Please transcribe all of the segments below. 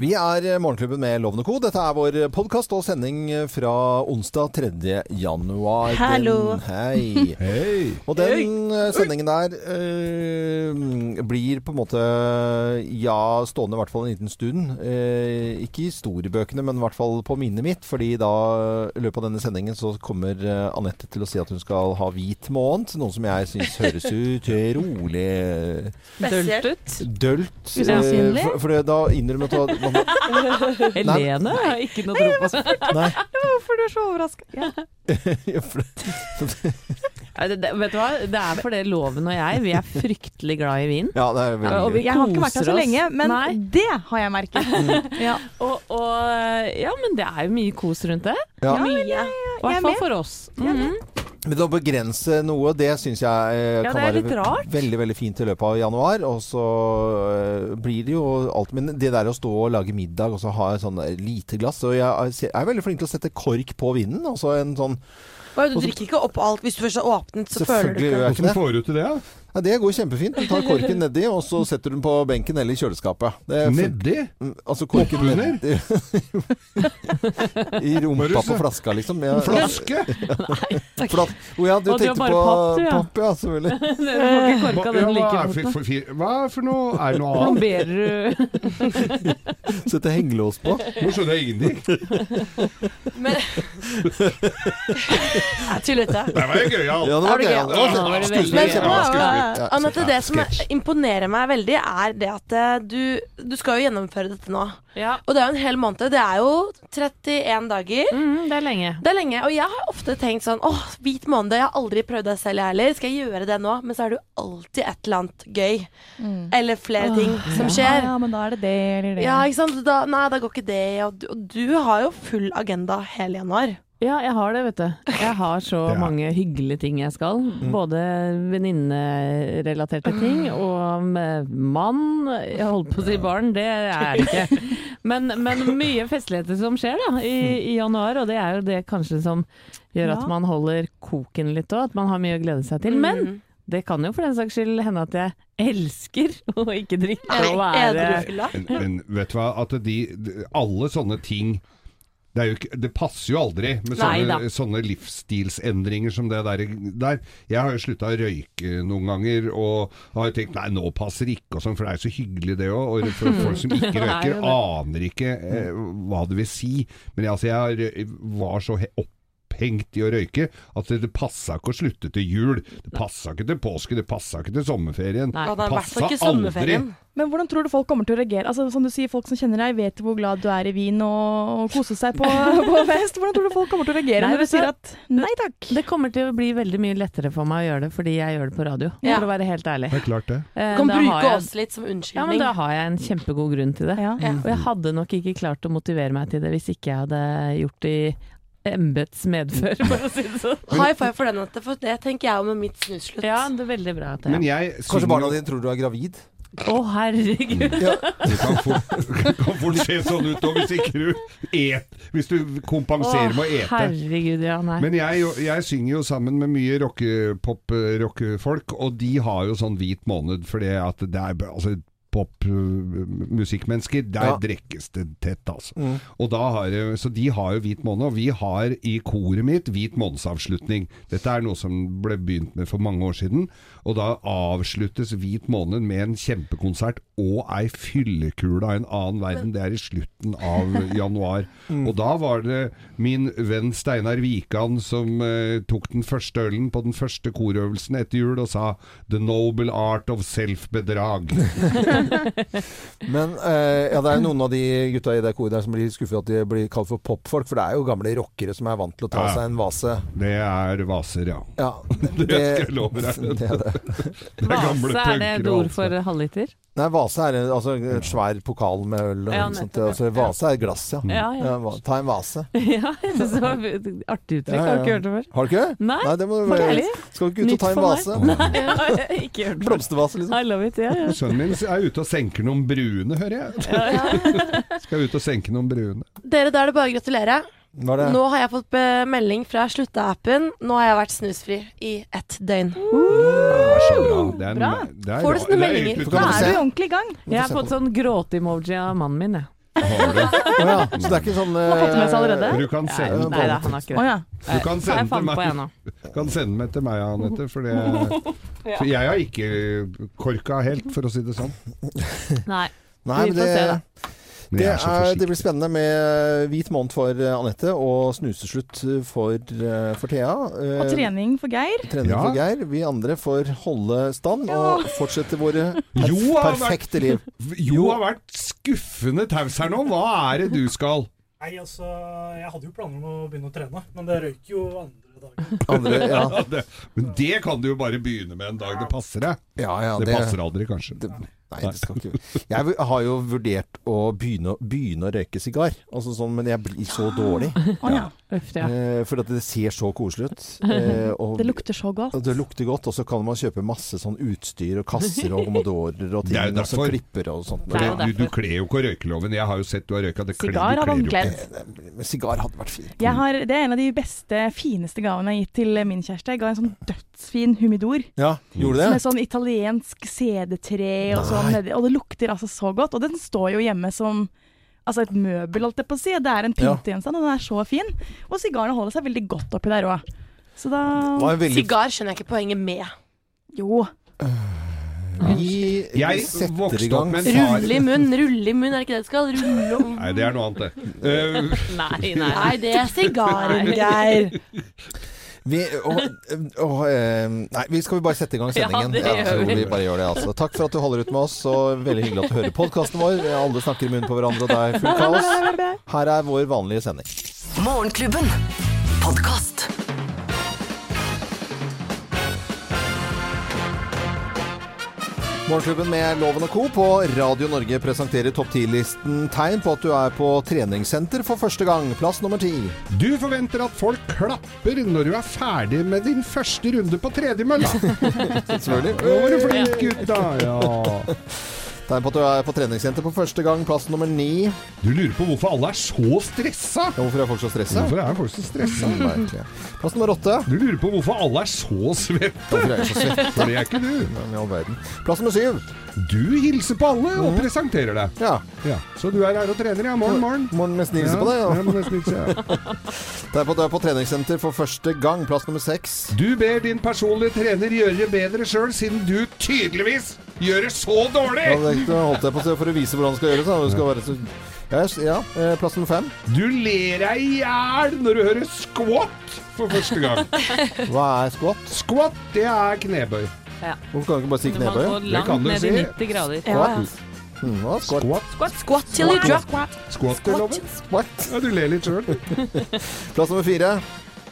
Vi er eh, Morgenklubben med Lovende Co. Dette er vår podkast og sending fra onsdag 3. januar. Den- Hallo. Hei. Hei! Og den eh, sendingen der øh, blir på en måte ja, stående i hvert fall en liten stund. Eh, ikke i historiebøkene, men i hvert fall på minnet mitt. Fordi da i løpet av denne sendingen så kommer eh, Anette til å si at hun skal ha hvit måned. Noe som jeg syns høres utrolig Spesielt. ut. dølt. Usannsynlig. Eh, for, for da innrømmer hun at Helene har ikke noe tro på sport. Hvorfor du er så overraska? Ja. for det- det, det, vet du hva? Det er fordi Loven og jeg, vi er fryktelig glad i vin. ja, det er Ja, veldig og vi. Jeg har ikke vært her så lenge, men Nei. det har jeg merket. Ja. Og, og ja, men det er jo mye kos rundt det. Ja. Mye. I hvert er fall med. for oss. Mm. Men å begrense noe, det syns jeg eh, Ja, kan være rart. veldig veldig fint i løpet av januar. Og så eh, blir det jo alt Men det der å stå og lage middag og så ha et sånn lite glass Og jeg er- veldig flink til å sette kork på vinen. Altså en sånn du drikker ikke opp alt hvis du først har åpnet, så føler du Selvfølgelig gjør jeg ikke får du til det? da? Ja, det går kjempefint. Du tar korken nedi, og så setter du den på benken eller i kjøleskapet. Det er Nedi? Mm, Altså korken ned nedi I rumpa på flaska, liksom. Ja. Flaske? Flat. Å ja, du Og tenkte på papp, ja. papp, ja. Selvfølgelig. Du får ikke korka den like er fort. for, for, for, hva er for noe? Er det noe annet? Plomberer du Sette hengelås på. Nå skjønner jeg ingenting. Men Jeg tullete. Det var jo gøyalt. Ja, det Er var gøyalt. gøy. Ja, Ja. Anette, det som imponerer meg veldig, er det at eh, du, du skal jo gjennomføre dette nå. Ja. Og det er jo en hel måned. Det er jo 31 dager. Mm, det er lenge. Det er lenge. Og jeg har ofte tenkt sånn åh, hvit måned. Jeg har aldri prøvd det selv, jeg heller. Skal jeg gjøre det nå? Men så er det jo alltid et eller annet gøy. Eller flere ting som skjer. Ja, men da er det det eller det. Ja, ikke sant? Da, nei, da går ikke det. Og du, og du har jo full agenda hele januar. Ja, jeg har det, vet du. Jeg har så er- mange hyggelige ting jeg skal. Både venninnerelaterte ting og med mann. Jeg holdt på å si barn, det er det ikke. Men, men mye festligheter som skjer da, i, i januar, og det er jo det kanskje som gjør at man holder koken litt òg. At man har mye å glede seg til. Men Mm. det kan jo for den saks skyld hende at jeg elsker å ikke drikke og være edrufylla. Men, men vet du hva, at de, de Alle sånne ting det, ikke, det passer jo aldri med sånne, sånne livsstilsendringer som det der, der. Jeg har jo slutta å røyke noen ganger, og har jo tenkt nei, nå passer det ikke, sånn, for det er jo så hyggelig det òg. Og for folk som ikke er røyker, aner ikke eh, hva det vil si. Men altså, jeg var så he- opphengt i å røyke at det, passa ikke å slutte til jul. Det passa ikke til påske, det passa ikke til sommerferien. Nei. Det fall ikke Passet aldri. Men hvordan tror du folk kommer til å reagere? Altså, som du sier, Folk som kjenner deg, vet hvor glad du er i vin og, og koser seg på, på fest. Hvordan tror du folk kommer til å reagere Nei, når du sier at nei takk? Det kommer til å bli veldig mye lettere for meg å gjøre det fordi jeg gjør det på radio, Ja. for å være helt ærlig. Det er klart det. Eh, Du kan bruke jeg- oss litt som Ja, men da har jeg en kjempegod grunn til det. Ja. Ja. Og jeg hadde nok ikke klart å motivere meg til det hvis ikke jeg hadde gjort det i embets medfør, for å si det sånn. High five for den, Anette, for det tenker jeg om med mitt snuslutt. Ja, det er veldig bra at Men jeg Kanskje synger barna dine tror du er gravid? Å, herregud. Ja. Det kan fort, kan fort se sånn ut òg, hvis ikke du et Hvis du kompenserer med å ete. herregud, ja, nei. Men jeg, jeg synger jo sammen med mye rockepop-rockefolk, og de har jo sånn hvit måned fordi at det er altså popmusikkmennesker, der Ja. drekkes det tett, altså. Mm. Og da har, så de har jo hvit måned, og vi har i koret mitt hvit månedsavslutning. Dette er noe som ble begynt med for mange år siden, og da avsluttes hvit måned med en kjempekonsert og ei fyllekule av en annen verden. Det er i slutten av januar. Og da var det min venn Steinar Wikan som eh, tok den første ølen på den første korøvelsen etter jul og sa 'The noble art of self-bedrag'. Men eh, ja, det er noen av de gutta i det koret der som blir skuffet at de blir kalt for popfolk. For det er jo gamle rockere som er vant til å ta Ja. seg en vase. Det er vaser, ja. Ja, Det skal jeg love deg. Det er det. Det er gamle Vase, er det et punkere, ord altså. for halvliter? Nei, vase er altså, et svær pokal med øl. Og Ja, sånt. Altså, vase er glass, ja. Ja, ja. Ja, ta en vase. Ja, et artig uttrykk. Ja, ja, Har du ikke hørt det før? Har du ikke? Nei, det må du være- ærlig? Skal du ikke ut og ta en vase? Nei, jeg har ikke hørt det. Blomstervase, liksom. I love it, ja, ja. Sønnen min er ute og senker noen brune, hører jeg. Skal ut og senke noen brune. Dere, da er det bare å gratulere. Det? Nå har jeg fått melding fra Slutta-appen. Nå har jeg vært snusfri i ett døgn. Det er så bra. Det er, Bra. det er, Får du sånne det er meldinger? Da er du ordentlig i gang. Jeg har fått sånn gråte-emoji av mannen min, jeg. Har du? Å ja. Så det er ikke sånn har fått det med seg allerede. Men du kan sende, Nei da, han har ikke det. ja. du kan sende til meg. kan sende meg til meg, Anette. For, det, for jeg har ikke korka helt, for å si det sånn. Nei. Nei, Vi men får se, det, det, er er, det blir spennende med hvit måned for eh, Anette og snuseslutt for, eh, for Thea. Eh, Og trening for Geir. trening Ja. for Geir. Vi andre får holde stand og fortsette våre Jo perfekte liv. Jo har vært skuffende taus her nå. Hva er det du skal? Nei, altså, jeg hadde jo planer om å begynne å trene, men det røyk jo andre dager. Andre, ja. Ja, det, men det kan du jo bare begynne med en dag det passer deg. Ja, ja, Det passer aldri, kanskje. det, nei, det skal ikke Jeg har jo vurdert å begynne, begynne å røyke sigar, altså sånn, men jeg blir så dårlig. Å ja. Uff, ja. Eh, for at det ser så koselig ut. Eh, og, Det lukter så godt. og det lukter godt, og så kan man kjøpe masse sånn utstyr og kasser og modorer og Det er ting, og så klipper og sånt. Det er Du, du kler jo ikke røykeloven. Jeg har jo sett du har røyka. Sigar hadde han kledd. Men sigar hadde vært fint. Jeg har, det er en av de beste, fineste gavene jeg har gitt til min kjæreste. Jeg ga en sånn dødsfin humidor. Ja, gjorde det? Med sånn italiensk CD-tre og sånn nedi. Og det lukter altså så godt. Og den står jo hjemme som altså et møbel, holdt jeg på å si. Det er en pyntegjenstand, og den er så fin. Og sigarene holder seg veldig godt oppi der òg. Så da veldig Sigar skjønner jeg ikke poenget med. Jo. Vi Jeg setter i gang Rulle i munn, rulle i munn, er det ikke det det skal? Rulle om Nei, det er noe annet, det. Uh, Nei, nei. Nei, det er sigaren, Geir. vi, og, og, eh, Nei, vi skal vi bare sette i gang Ja, sendingen? det jeg tror vi. bare gjør det, altså. Takk for at du holder ut med oss, og veldig hyggelig at du hører podkasten vår. Alle snakker i munnen på hverandre, og det er fullt kaos. Her er vår vanlige sending. Morgenklubben. Podkast. Morgenklubben med Loven og Co. på Radio Norge presenterer topp 10-listen tegn på at du er på treningssenter for første gang. Plass nummer ti. Du forventer at folk klapper når du er ferdig med din første runde på tredemølla. Selvfølgelig. Nå var du flink gutt, da! Ja. Tegn på at du er på treningssenter for første gang. Plass nummer ni. Du lurer på hvorfor alle er så stressa? Hvorfor er folk så stressa? Hvorfor er folk så stressa? Merkelig. Plass nummer åtte. Du lurer på hvorfor alle er så svette? Hvorfor er jeg så svette? For det er ikke du. Men i all verden. Plass nummer syv. Du hilser på alle og presenterer deg. Ja. Ja. Så du er her og trener, ja. Morgen, morgen. Morgen med snilse på deg. Ja, Ja. med snilse, ja. det, er på du er på treningssenter for første gang. Plass nummer seks. Du ber din personlige trener gjøre det bedre sjøl, siden du tydeligvis gjør det så dårlig! Ja, det det holdt jeg på for å vise hvordan det skal gjøres. da. Det skal være så ja, ja, eh, plass nummer fem. Du ler deg i hjel når du hører squat for første gang. Hva er squat? Squat, det er knebøy. Hvorfor kan du ikke bare stikke går Det kan du si. 90 grader. Ja, ja. Hva er squat? Squat. Squat till you drop. Squat, Squat. squat. Squat. Ja, du ler litt sjøl. Plass nummer fire.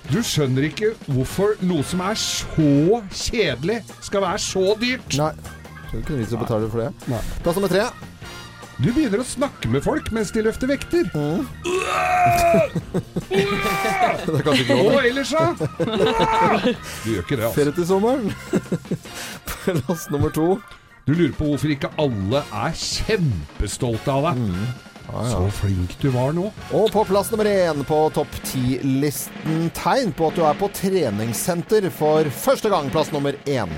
Du skjønner ikke hvorfor noe som er så kjedelig, skal være så dyrt. Nei. Skjønner ikke vits i å betale for det. Nei. Plass nummer tre. Du begynner å snakke med folk mens de løfter vekter. Det er kanskje ikke. Og ellers, da? Du gjør ikke det, altså. Ferie til sommeren. Plass nummer to. Du lurer på hvorfor ikke alle er kjempestolte av deg. Ja, ja. Så flink du var nå. Og på plass nummer én på topp ti-listen tegn på at du er på treningssenter for første gang. Plass nummer én.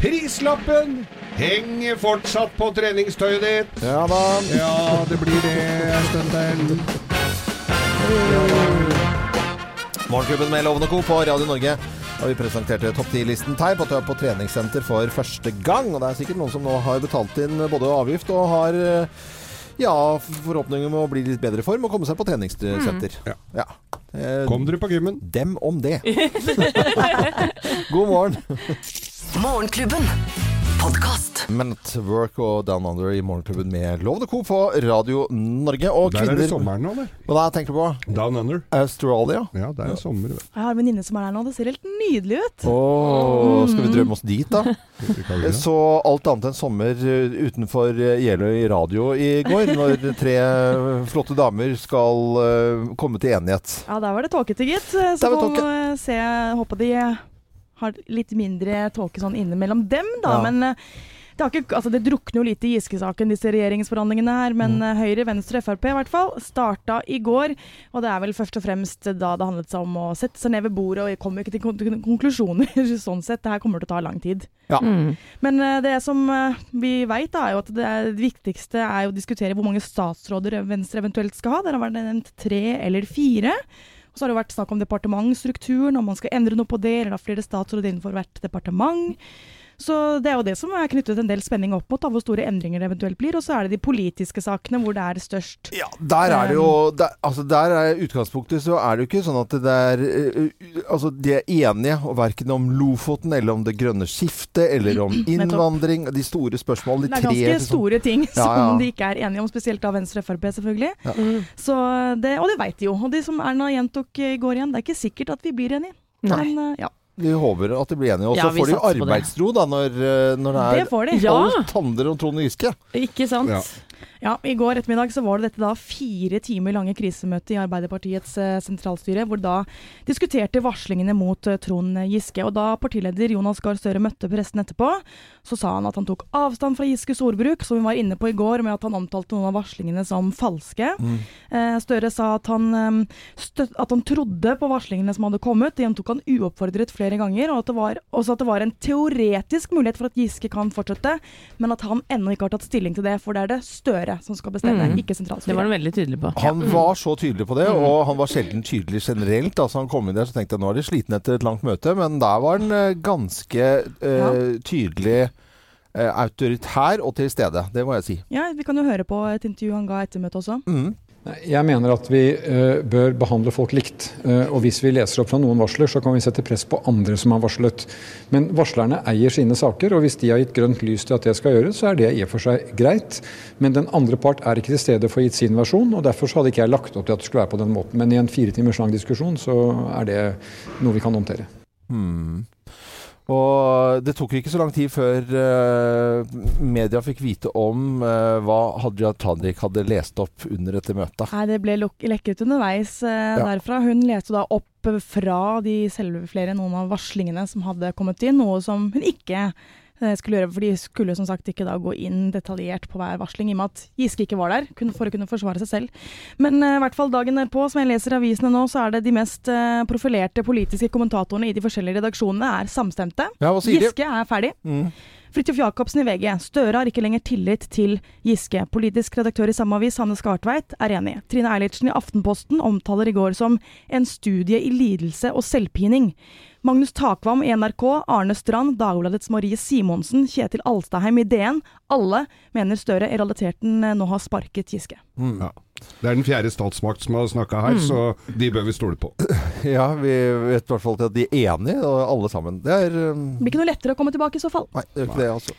Prislappen henger fortsatt på treningstøyet ditt. Ja da. Ja, det blir det en stund til. Morgenklubben med Loven og Co. på Radio Norge. Og vi presenterte topp 10-listen tegn på at du er på treningssenter for første gang. Og det er sikkert noen som nå har betalt inn både avgift og har eh, ja, forhåpninger om å bli litt bedre i form og komme seg på treningssenter. Ja. Ja. Eh, Kom dere på gymmen? Dem om det. God morgen. Morgenklubben. Podkast. Men Work og Down Under i Morgenklubben med Lov Co. på Radio Norge. Og Der er det sommeren nå, eller? Hva da tenker du på? Down under. Australia? Ja, det er sommer. vet Jeg har en venninne som er der nå. Det ser helt nydelig ut. Åh, skal vi drømme oss dit, da? så alt annet enn sommer eh, utenfor eh, Jeløy radio i går, når tre eh, flotte damer skal komme til enighet. Ja, der var det tåkete, gitt. Så Der var får vi se. Håper de har litt mindre tåke sånn innimellom dem, da. Ja. Men eh, det, har ikke, altså det drukner jo litt i Giske-saken, disse regjeringsforhandlingene her. Men mm. Høyre, Venstre, Frp i hvert fall starta i går. Og det er vel først og fremst da det handlet seg om å sette seg ned ved bordet, og jeg kommer ikke til konklusjoner sånn sett. Det her kommer til å ta lang tid. Ja. Mm. Men eh, det som eh, vi veit, er jo at det, er, det viktigste er jo å diskutere hvor mange statsråder Venstre eventuelt skal ha. Der har vært nevnt tre eller fire. Og så har det vært snakk om departementsstrukturen, om man skal endre noe på det, eller ha flere statsråder innenfor hvert departement. Så det er jo det som er knyttet en del spenning opp mot, da, hvor store endringer det eventuelt blir. Og så er det de politiske sakene hvor det er størst. Ja, der er det jo der, altså der er utgangspunktet så er det jo ikke sånn at det er eh, Altså, de er enige og verken om Lofoten eller om det grønne skiftet eller om innvandring. De store spørsmålene. De tre Det er tre ganske liksom. store ting som ja. de ikke er enige om, spesielt av Venstre og Frp, selvfølgelig. Ja. Så det, og det veit de jo. Og de som Erna gjentok i går igjen, det er ikke sikkert at vi blir enige. Nei. Men eh, ja, Vi håper at de blir enige. Og så Ja, får de det. arbeidsro da når, eh, når det det er får de. Ja. alt handler om Trond Giske. Ikke sant? Ja. Ja, I går ettermiddag så var det dette da fire timer lange krisemøte i Arbeiderpartiets eh, sentralstyre, hvor da diskuterte varslingene mot eh, Trond Giske. Og da partileder Jonas Gahr Støre møtte pressen etterpå, så sa han at han tok avstand fra Giskes ordbruk, som vi var inne på i går, med at han omtalte noen av varslingene som falske. Mm. Støre sa at han, eh, at han trodde på varslingene som hadde kommet. Det gjentok han uoppfordret flere ganger, og at det var, også at det var en teoretisk mulighet for at Giske kan fortsette, men at han ennå ikke har tatt stilling til det, for det er det Støre som skal bestemme, Mm. ikke Det var han veldig tydelig på. Han var så tydelig på det, og han var sjelden tydelig generelt. Altså Han kom inn der så tenkte jeg nå er de slitne etter et langt møte, men der var han eh, ganske eh, tydelig eh, autoritær og til stede. Det må jeg si. Ja, Vi kan jo høre på et intervju han ga etter møtet også. Mm. Jeg mener at vi eh, bør behandle folk likt. Eh, og hvis vi leser opp fra noen varsler, så kan vi sette press på andre som har varslet. Men varslerne eier sine saker, og hvis de har gitt grønt lys til at det skal gjøres, så er det i og for seg greit. Men den andre part er ikke til stede for å gitt sin versjon, og derfor hadde ikke jeg lagt opp til at det skulle være på den måten. Men i en fire timers lang diskusjon så er det noe vi kan håndtere. Hmm. Og det tok ikke så lang tid før uh, media fikk vite om uh, hva Hadia Tajik hadde lest opp under dette møtet. Nei, Det ble lekket underveis uh, Ja. derfra. Hun leste da opp fra de selve flere noen av varslingene som hadde kommet inn, noe som hun ikke skulle gjøre, for de skulle som sagt ikke da gå inn detaljert på hver varsling, i og med at Giske ikke var der, for å kunne forsvare seg selv. Men eh, i hvert fall dagen på, som jeg leser avisene nå, så er det de mest eh, profilerte politiske kommentatorene i de forskjellige redaksjonene er samstemte. Ja? Giske er ferdig. Mm. Fridtjof Jacobsen i VG. Støre har ikke lenger tillit til Giske. Politisk redaktør i samme avis, Hanne Skartveit, er enig. Trine Eilertsen i Aftenposten omtaler i går som en studie i lidelse og selvpining. Magnus Takvam i NRK, Arne Strand, Dagbladets Marie Simonsen, Kjetil Alstaheim i DN. Alle mener Støre i realiteten eh, nå har sparket Giske. Mm. Ja. Det er den fjerde statsmakt som har snakka her, så de bør vi stole på. Ja, vi vet i hvert fall at de er enige, alle sammen. Det er um, Det blir ikke noe lettere å komme tilbake i så fall. Nei, det er ikke det, altså.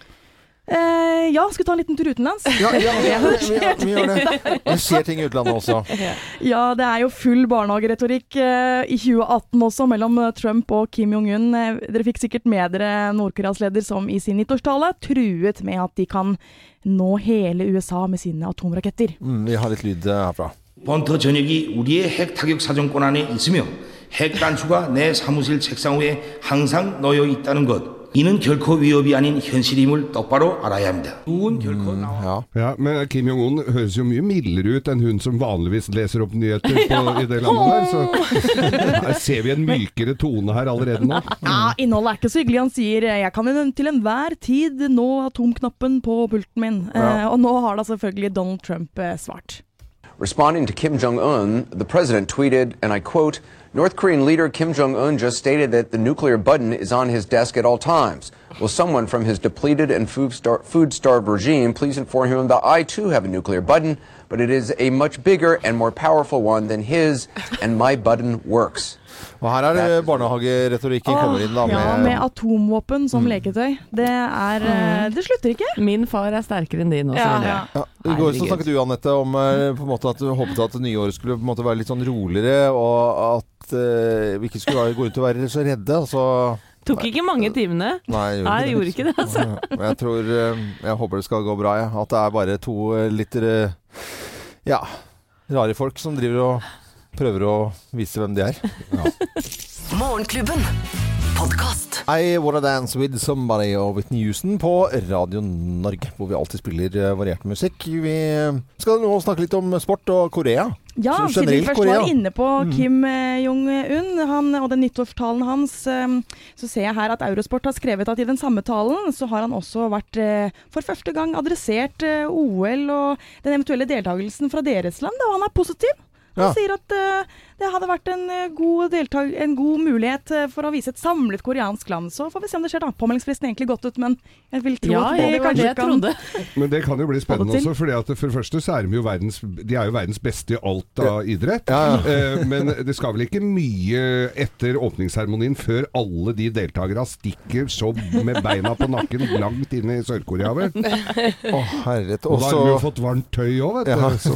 Eh, ja, skal vi ta en liten tur utenlands? Ja, ja, vi, vi, vi, vi gjør det. Det skjer ting i utlandet også. Ja, det er jo full barnehageretorikk eh, i 2018 også mellom eh, Trump og Kim Jong-un. Eh, dere fikk sikkert med dere Nord-Koreas leder som i sin nyttårstale truet med at de kan nå hele USA med sine atomraketter. Mm, vi har litt lyd eh, herfra. 번터 전역이 우리의 핵 타격 사정권 안에 있으며 핵 단추가 내 사무실 책상 위에 항상 놓여 있다는 것. 이는 결코 위협이 아닌 현실임을 똑바로 알아야 합니다. 누군 결코 나와. Ja. Ja, Men Kim Jong-un høres jo mye mildere ut enn hun som vanligvis leser opp nyheter på, i det landet der. Så her ser vi en mykere tone her allerede nå. Ja, Innholdet er ikke så hyggelig. Han sier eh, 'jeg kan jo til enhver tid nå atomknappen på pulten min'. Eh, og nå har da selvfølgelig Donald Trump eh, svart. Responding to Kim Jong un, the president tweeted, and I quote North Korean leader Kim Jong un just stated that the nuclear button is on his desk at all times. Will someone from his depleted and food starved regime please inform him that I too have a nuclear button, but it is a much bigger and more powerful one than his, and my button works. Og her er det barnehageretorikken kommer inn, da. ja, Med, med atomvåpen som leketøy. Det er eh, Det slutter ikke. Min far er sterkere enn din også. Ja, ja. ja, I går så snakket du, Anette, om eh, på en måte at du håpet at nyåret skulle på en måte være litt sånn roligere, og at uh, vi ikke skulle gå ut og være så redde. Altså Tok ikke mange timene. Nei, jeg Nei, jeg gjorde ikke det, altså. Ja, Men jeg tror Jeg håper det skal gå bra, jeg. At det er bare to litt Ja, rare folk som driver og prøver å vise hvem de er. Morgenklubben. Podkast. I Wanna Dance With Somebody og Whitney Houston på Radio Norge, hvor vi alltid spiller eh, variert musikk. Vi skal nå snakke litt om sport og Korea. Ja, Så siden vi først Korea. var inne på Mm. Kim eh, Jong-un han, og den nyttårstalen hans, eh, så ser jeg her at Eurosport har skrevet at i den samme talen så har han også vært eh, for første gang adressert eh, OL og den eventuelle deltakelsen fra deres land, og han er positiv. Han Ja. sier at eh, det hadde vært en, eh, god deltag en god mulighet eh, for å vise et samlet koreansk land. Så får vi se om det skjer, da. Påmeldingsfristen er egentlig gått ut, men jeg vil tro Ja, at det kanskje det kan. Men det kan jo bli spennende også, fordi at for det første så er de jo verdens, de er jo verdens beste i alt av idrett. Ja, ja. Eh, Men det skal vel ikke mye etter åpningsseremonien før alle de deltakerne stikker så med beina på nakken langt inn i Sør-Korea, vel? Å, herret Og da har de jo fått varmt tøy òg, vet du. Ja. Så,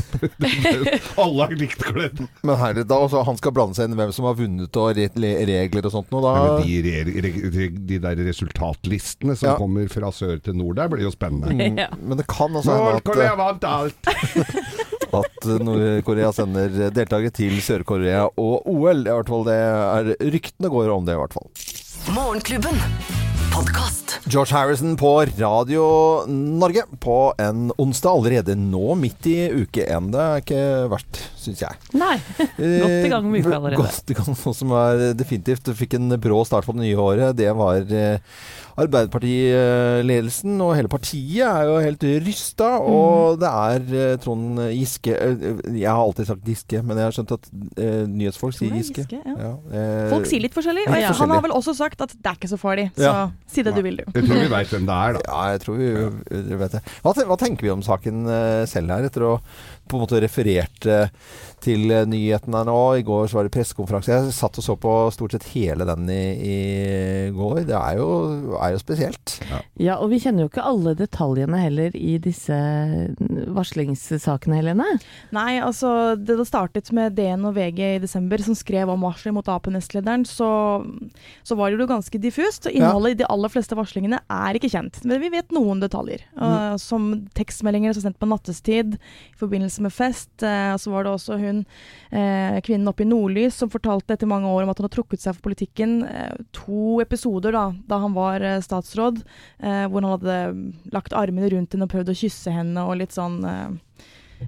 alle er likt kledd. Men herret, da også, han skal blande seg inn i hvem som har vunnet og re regler og sånt noe. Da Ja, de, re, re, de der resultatlistene som Ja. kommer fra sør til nord der, blir jo spennende. Mm, Ja. Men det kan også hende at, Nord-Korea vant alt! at Nord-Korea sender deltakere til Sør-Korea og OL. I hvert fall det er Ryktene går om det, i hvert fall. Morgenklubben. Podkast. George Harrison på Radio Norge på en onsdag allerede nå, midt i uke én. Det er ikke verst, syns jeg. Nei. Godt i gang med uka Eh, allerede. Godt i gang, noe som er definitivt fikk en brå start på det nye året. Det var eh, Arbeiderpartiledelsen og hele partiet er jo helt rysta. Mm. Og det er eh, Trond Giske eh, Jeg har alltid sagt Giske, men jeg har skjønt at eh, nyhetsfolk sier Giske. Ja. eh, Folk sier litt forskjellig. Og ja. han har vel også sagt at det er ikke så farlig. Så Ja. si det du vil, du. Jeg tror vi veit hvem det er, da. Ja, jeg tror vi vi vet det. Hva, hva tenker vi om saken eh, selv her, etter å på en måte referert eh, til eh, nyhetene nå? I går så var det pressekonferanse. Jeg satt og så på stort sett hele den i, i går. Det er jo, er jo spesielt. Ja, og vi kjenner jo ikke alle detaljene heller i disse varslingssakene, Helene. Nei, altså det det startet med DN og VG i desember som skrev om varsler mot Ap-nestlederen, så, så var det jo ganske diffust. og Innholdet i de aller fleste varslingene er ikke kjent, men vi vet noen detaljer. Uh, som tekstmeldinger som er sendt på nattestid i forbindelse med fest. Uh, så var det også hun, eh, kvinnen oppe i Nordlys, som fortalte etter mange år om at hun har trukket seg for politikken. Eh, to episoder da, da han var eh, statsråd, eh, hvor han hadde lagt armene rundt henne og prøvd å kysse henne og litt sånn eh,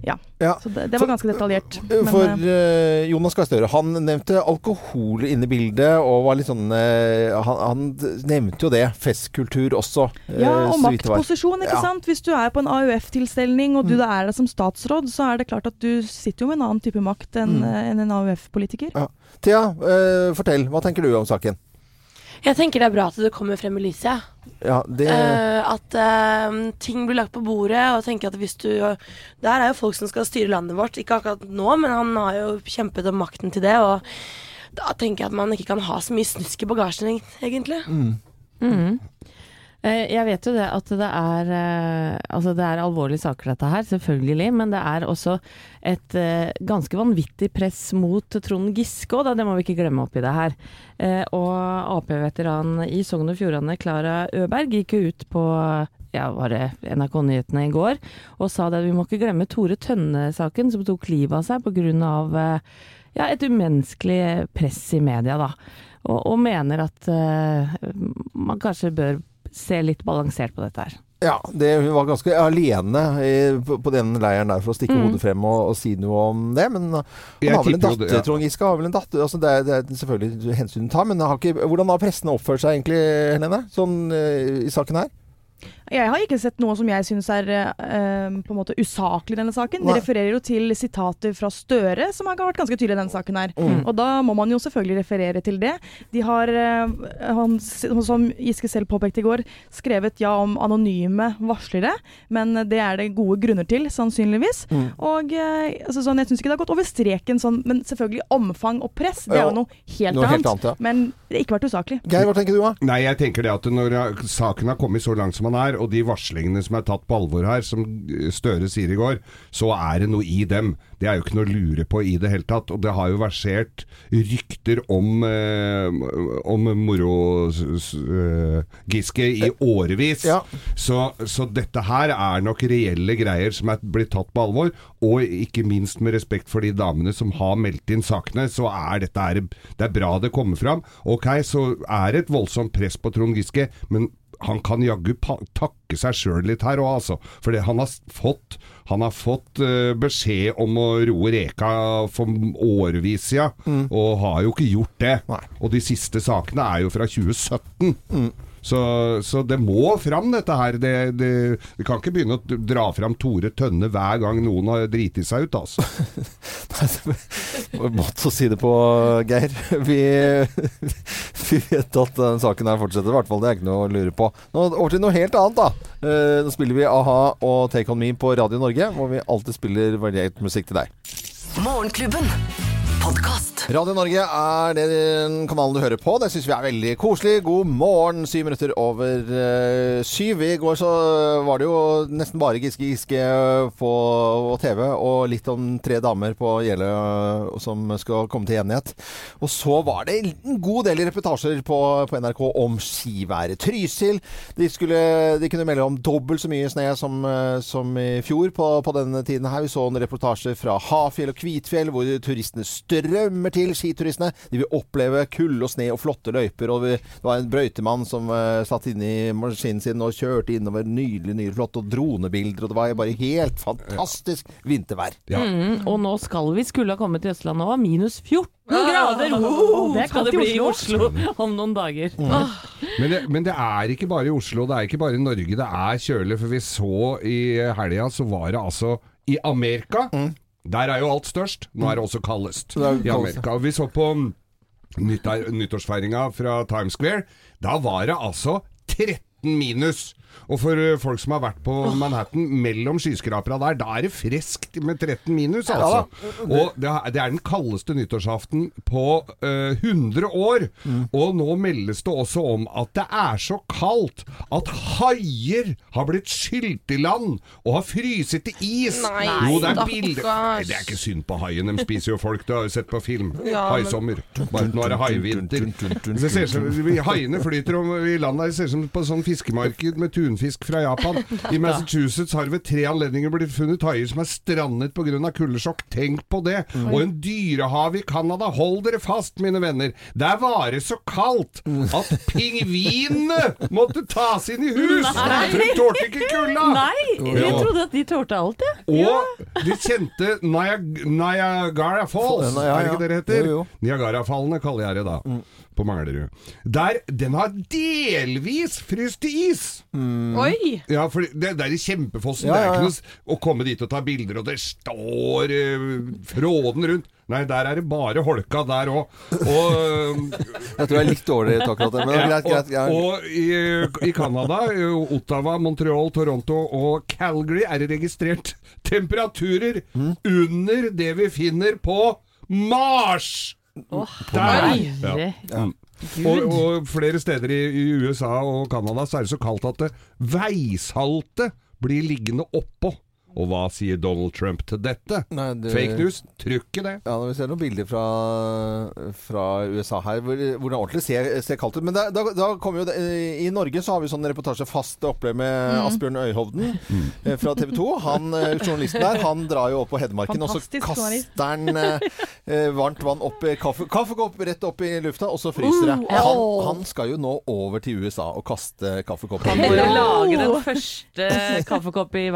ja. Ja. Så det, det var ganske detaljert. Eh, Men, For eh, Jonas Gahr Støre han nevnte alkohol inne i bildet, og var litt sånn uh, han, han nevnte jo det. Festkultur også. ja, og maktposisjon, ikke Ja. Sant. Hvis du er på en AUF-tilstelning, og du mm. er der som statsråd, så er det klart at du sitter jo med en annen type makt enn Mm. en, en AUF-politiker. Ja. Thea, uh, fortell. Hva tenker du om saken? Jeg tenker det er bra at det kommer frem i lyset. Ja. Ja, det uh, at uh, ting blir lagt på bordet, og tenker at hvis du Der er jo folk som skal styre landet vårt, ikke akkurat nå, men han har jo kjempet om makten til det, og da tenker jeg at man ikke kan ha så mye snusk i bagasjen, egentlig. Mhm. Eh, Jeg vet jo det at det er eh, Altså det er alvorlige saker dette her, selvfølgelig. Men det er også et eh, ganske vanvittig press mot Trond Giske òg, det må vi ikke glemme oppi det her. Eh, Og Ap-veteran i Sogn og Fjordane, Klara Øberg, gikk jo ut på ja, var det NRK Nyhetene i går, og sa det at vi må ikke glemme Tore Tønne-saken, som tok livet av seg pga. Ja, et umenneskelig press i media, da. Og, og mener at uh, man kanskje bør se litt balansert på dette her. Ja, det, hun var ganske alene i, på, på den leiren der for å stikke Mm. hodet frem og, og si noe om det. Men han har vel en datter, det, ja. Trond Giske har vel en datter. Altså det, er, det er selvfølgelig hensyn å ta, men har ikke, hvordan har pressene oppført seg egentlig, Helene? Sånn uh, i saken her? Jeg har ikke sett noe som jeg syns er uh, på en måte usaklig i denne saken. De refererer jo til sitater fra Støre, som har vært ganske tydelig i denne saken her. Mm. Og da må man jo selvfølgelig referere til det. De har, uh, han, som Giske selv påpekte i går, skrevet ja om anonyme varslere, men det er det gode grunner til, sannsynligvis. Mm. Og uh, altså, sånn, Jeg syns ikke det har gått over streken sånn, men selvfølgelig omfang og press, det er jo noe helt noe annet. helt annet, ja. Men det har ikke vært usaklig. Geir, hva tenker du da? Nei, jeg tenker det at når saken har kommet så langt som han er, og de varslingene som er tatt på alvor her, som Støre sier i går, så er det noe i dem. Det er jo ikke noe å lure på i det hele tatt. Og det har jo versert rykter om, eh, om moro-Giske i årevis. Så, så dette her er nok reelle greier som er blitt tatt på alvor. Og ikke minst med respekt for de damene som har meldt inn sakene, så er dette her, det er bra det kommer fram. Ok, så er det et voldsomt press på Trond Giske, men han kan jaggu takke seg sjøl litt her òg, altså. For han har fått, han har fått uh, beskjed om å roe reka for årevis siden, og har jo ikke gjort det. Og de siste sakene er jo fra 2017. Så, så det må fram, dette her. Det, det, vi kan ikke begynne å dra fram Tore Tønne hver gang noen har driti seg ut, altså. Måte å si det på, Geir. Vi, vi vet at den saken her fortsetter, i hvert fall. Det er ikke noe å lure på. Nå Over til noe helt annet, da. Eh, Nå spiller vi a-ha og Take On Me på Radio Norge, hvor vi alltid spiller variert musikk til deg. Morgenklubben. Radio Norge er den kanalen du hører på. Det syns vi er veldig koselig. God morgen, syv minutter over eh, syv. I går så var det jo nesten bare Giske Giske på TV, og litt om tre damer på Gjelle eh, som skal komme til enighet. Og så var det en god del reportasjer på, på NRK om skiværet. Trysil. De, skulle, de kunne melde om dobbelt så mye snø som, eh, som i fjor på, på denne tiden her. Vi så en reportasje fra Hafjell og Kvitfjell, hvor turistene strømmer til skituristene. De vil oppleve kulde og sne og flotte løyper. Og det var en brøytemann som uh, satt inni i maskinen sin og kjørte innover nydelig, nydelig flott, og dronebilder. Og det var bare helt fantastisk vintervær. Mm, og nå skal vi skulle ha kommet til Østlandet òg, minus 14 grader! Og Wow, det kan skal det bli i Oslo. Oslo om noen dager. Mm. Men det, men det er ikke bare i Oslo, det er ikke bare i Norge det er kjølig. For vi så i helga, så var det altså i Amerika. Der er jo alt størst. Nå er det også kaldest i Amerika. Og vi så på nyttår, nyttårsfeiringa fra Times Square. Da var det altså 13 minus. Og for eh, folk som har vært på Manhattan mellom skyskrapera der, da er det friskt med 13 minus, altså. Og det er, det er den kaldeste nyttårsaften på uh, 100 år. Og nå meldes det også om at det er så kaldt at haier har blitt skylt i land og har fryset til is. Nei, jo, det er bilder Nei, Det er ikke synd på haien, de spiser jo folk. Du har jo sett på film. Ja, men- Haisommer. Bare nå er det haivinter. Haiene flyter om i landet. Det ser ut som på sånn fiskemarked med tunfisk fra Japan. I Massachusetts har ved tre anledninger blitt funnet haier som er strandet pga. kuldesjokk. Tenk på det! Mm. Og en dyrehave i Canada. Hold dere fast, mine venner. Der var det så kaldt at pingvinene måtte tas inn i hus! Nei. For de tålte ikke kulda! Nei, jeg Ja. trodde at de tålte alt, jeg. Og de kjente Niagara Falls, Ja, ja. er det ikke det det heter? Niagarafallene kaller jeg det da, på Manglerud. Der den har delvis fryst til is! Oi! Ja, for det, det er i Kjempefossen. Ja, Det er ikke noe å komme dit og ta bilder, og det står uh, fråden rundt. Nei, der er det bare holka der òg. Og Jeg tror jeg er litt dårlig til akkurat det, men er greit. greit, og, og i, i Canada, Ottawa, Montreal, Toronto og Calgary er det registrert temperaturer Mm. under det vi finner på Mars! Der! Ja. Mm. Og, og flere steder i, i USA og Canada så er det så kaldt at det, veisaltet blir liggende oppå. Og hva sier Donald Trump til dette? Nei, det- Fake news? Tror ikke det. Ja, vi ser noen bilder fra, fra USA her, hvor, hvor det ordentlig ser, ser kaldt ut. Men da, da, da kommer jo det, I Norge så har vi sånn reportasje fast opplegg med Asbjørn Øyhovden mm. fra TV 2. Han, eh, journalisten der han drar jo opp på Hedmarken, og så kaster han eh, eh, varmt vann opp i kaffe, kaffekopp rett opp i lufta, og så fryser det. Uh, Han, han skal jo nå over til USA og kaste kaffekopper. Han må jo lage den første kaffekopp i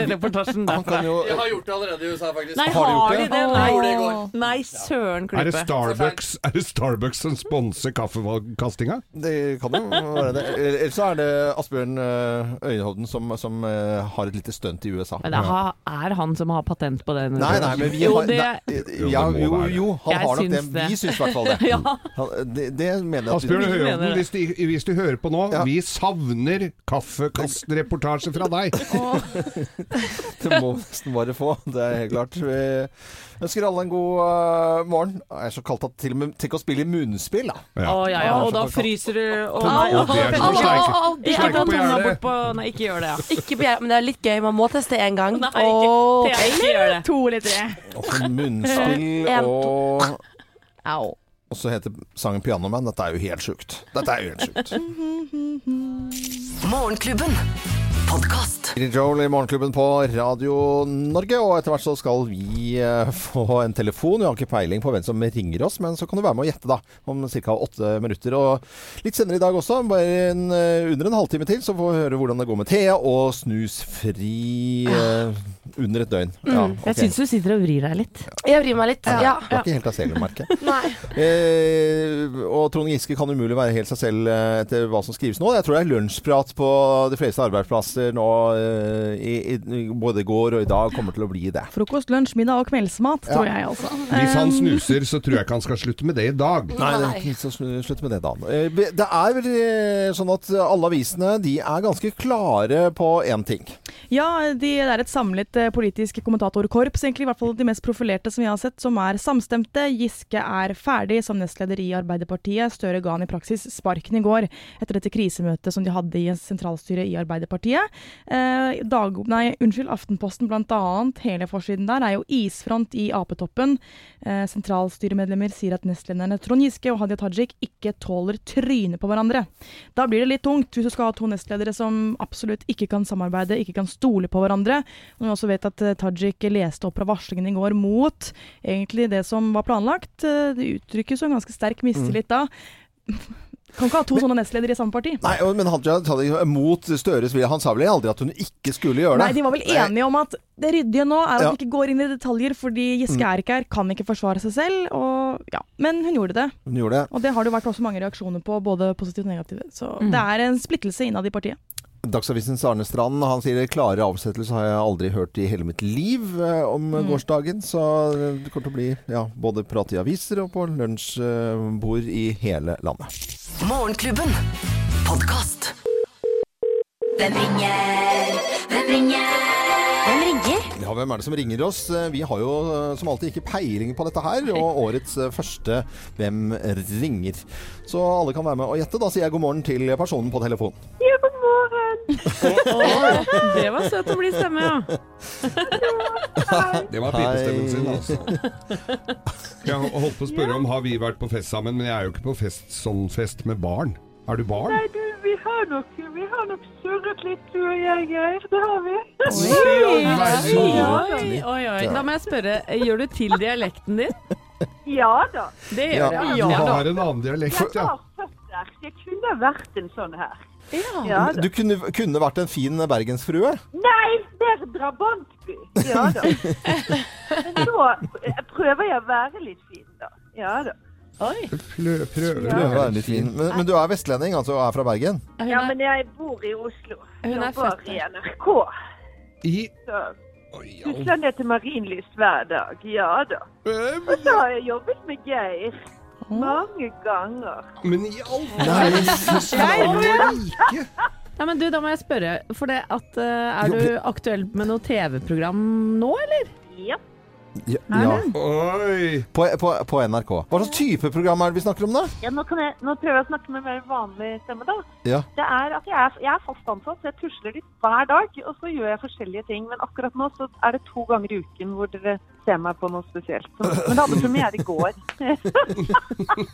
været-reportasjen Han kan jo Jeg har gjort det allerede i USA, faktisk. Nei, Har de gjort har det? de det? Jeg Nei, gjorde det i går. Nei søren Er det klype. Starbucks, er det Starbucks som sponser kaffekastinga? Det kan jo være det. Eller så er det Asbjørn eh, som, som eh, har et lite stunt i USA. Men det er, er han som har patent på den? Nei, nei, men vi Jo, har det- nei, Jo, ja, det må jo, være jo, han Jeg har nok det. syns det. Vi syns i hvert fall det. Ja. Han, det, det mener jeg Asbjørn vi, Høyhovden, hvis, du- hvis du hører på nå, Ja. vi savner kaffekastreportasje fra deg. det må vi nesten bare få. Det er helt klart. Vi ønsker alle en god uh, morgen. Det er så kaldt at til og med Tenk å spille i munnspill, da. Å ja, ja, og da fryser du og er så sleike- Ikke ta tunga bort på Nei, ikke gjør det, ja. Ikke på hjertet, men det er litt gøy. Man må teste én gang. Nei, ikke, Og- Thea, ikke gjør det. To eller tre. Og så munnspill En, og Au. Og så heter sangen 'Pianoman'. Dette er jo helt sjukt. Dette er jo helt sjukt. Morgenklubben. Podkast. Joel i Morgenklubben på Radio Norge, og etter hvert så skal vi eh, få en telefon. Vi har ikke peiling på hvem som ringer oss, men så kan du være med å gjette da, om ca. åtte minutter. Og litt senere i dag også, bare en, eh, under en halvtime til, så får vi høre hvordan det går med Thea og snusfri eh, under et døgn. Ja, okay. Jeg syns du sitter og vrir deg litt. Jeg vrir meg litt. Ja. Du er ikke helt av selv, merker. Nei. Eh, og Trond Giske kan umulig være helt seg selv etter hva som skrives nå. Jeg tror det er lunsjprat på de fleste arbeidsplasser nå, eh, i, i, både i går og i dag, kommer til å bli det. Frokost, lunsj, middag og kveldsmat, Ja. tror jeg altså. Hvis han Um, snuser, så tror jeg ikke han skal slutte med det i dag. Nei, det er ikke med det, da. Eh, Det er vel eh, sånn at alle avisene de er ganske klare på én ting. Ja, de, det er et samlet eh, politisk kommentatorkorps, egentlig, i hvert fall de mest profilerte som vi har sett, som er samstemte. Giske er ferdig som nestleder i Arbeiderpartiet. Støre ga han i praksis sparken i går etter dette krisemøtet som de hadde i sentralstyret i Arbeiderpartiet. Eh, dag, nei, unnskyld, Aftenposten annet, hele forsiden der, er jo isfront i Ap-toppen. Eh, sentralstyremedlemmer sier at nestlederne Trond Giske og Hadia Tajik ikke tåler trynet på hverandre. Da blir det litt tungt hvis du skal ha to nestledere som absolutt ikke kan samarbeide, ikke kan stole på hverandre. Når vi også vet at eh, Tajik leste opp fra varslingen i går mot egentlig det som var planlagt. Eh, Det uttrykkes jo en ganske sterk mistillit da. Kan ikke ha to sånne nestledere i samme parti. Nei, men Hadia Tajik mot Støres vilje. Han sa vel aldri at hun ikke skulle gjøre det? Nei, de var vel enige om at det ryddige nå er at Ja. de ikke går inn i detaljer, fordi Giske Mm. er ikke her, kan ikke forsvare seg selv. Og, ja. Men hun gjorde det. Hun gjorde det. Og det har det vært også mange reaksjoner på, både positive og negative. Så Mm. det er en splittelse innad i partiet. Dagsavisens Arne Strand han sier klare avsettelser har jeg aldri hørt i hele mitt liv eh, om Mm. gårsdagen. Så det kommer til å bli ja, både prat i aviser og på lunsjbord i hele landet. Morgenklubben. Podcast. Hvem ringer? Hvem ringer? Hvem ringer? Ja, hvem er det som ringer oss? Eh, Vi har jo eh, som alltid ikke peiling på dette her, og årets eh, første Hvem ringer? Så alle kan være med og gjette. Da sier jeg god morgen til personen på telefonen. Ja, morgen. Det var søt å bli stemme, ja. Det var pipestemmen sin, altså. Jeg holdt på å spørre om har vi vært på fest sammen, men jeg er jo ikke på fest, sånn fest med barn. Er du barn? Nei, du, vi har nok, vi har nok surret litt, du og jeg, Geir. Det har vi. Oi, oi, oi. Da må jeg spørre, gjør du til dialekten din? Ja da. Det Ja, gjør jeg. Ja, du har en annen dialekt, Jeg ja. har føtter. Jeg kunne vært en sånn her. Ja. Ja. Du kunne, kunne vært en fin bergensfrue. Nei, mer drabantby. Ja da. Men nå prøver jeg å være litt fin, da. Ja da. Oi. Plø, prøver Du er litt fin. Men, men du er vestlending, altså, og er fra Bergen? Ja, men jeg bor i Oslo. Hun er født i. NRK. I Så Oi, tusler ned til Marienlyst hver dag. Ja da. Og så har jeg jobbet med Geir. Mange ganger. Men i all rike! Ja, men du, da må jeg spørre, for det at eh, Er du aktuell med noe TV-program nå, eller? Ja. Ja, ja. Oi! På, på, på NRK. Hva slags type program er det vi snakker om, da? ja nå, kan jeg, nå prøver jeg å snakke med mer vanlig stemme, da. Ja. Det er at jeg er, jeg er fast ansatt, så jeg tusler litt hver dag. Og så gjør jeg forskjellige ting. Men akkurat nå så er det to ganger i uken hvor dere ser meg på noe spesielt. Så, men det hadde premiere i går.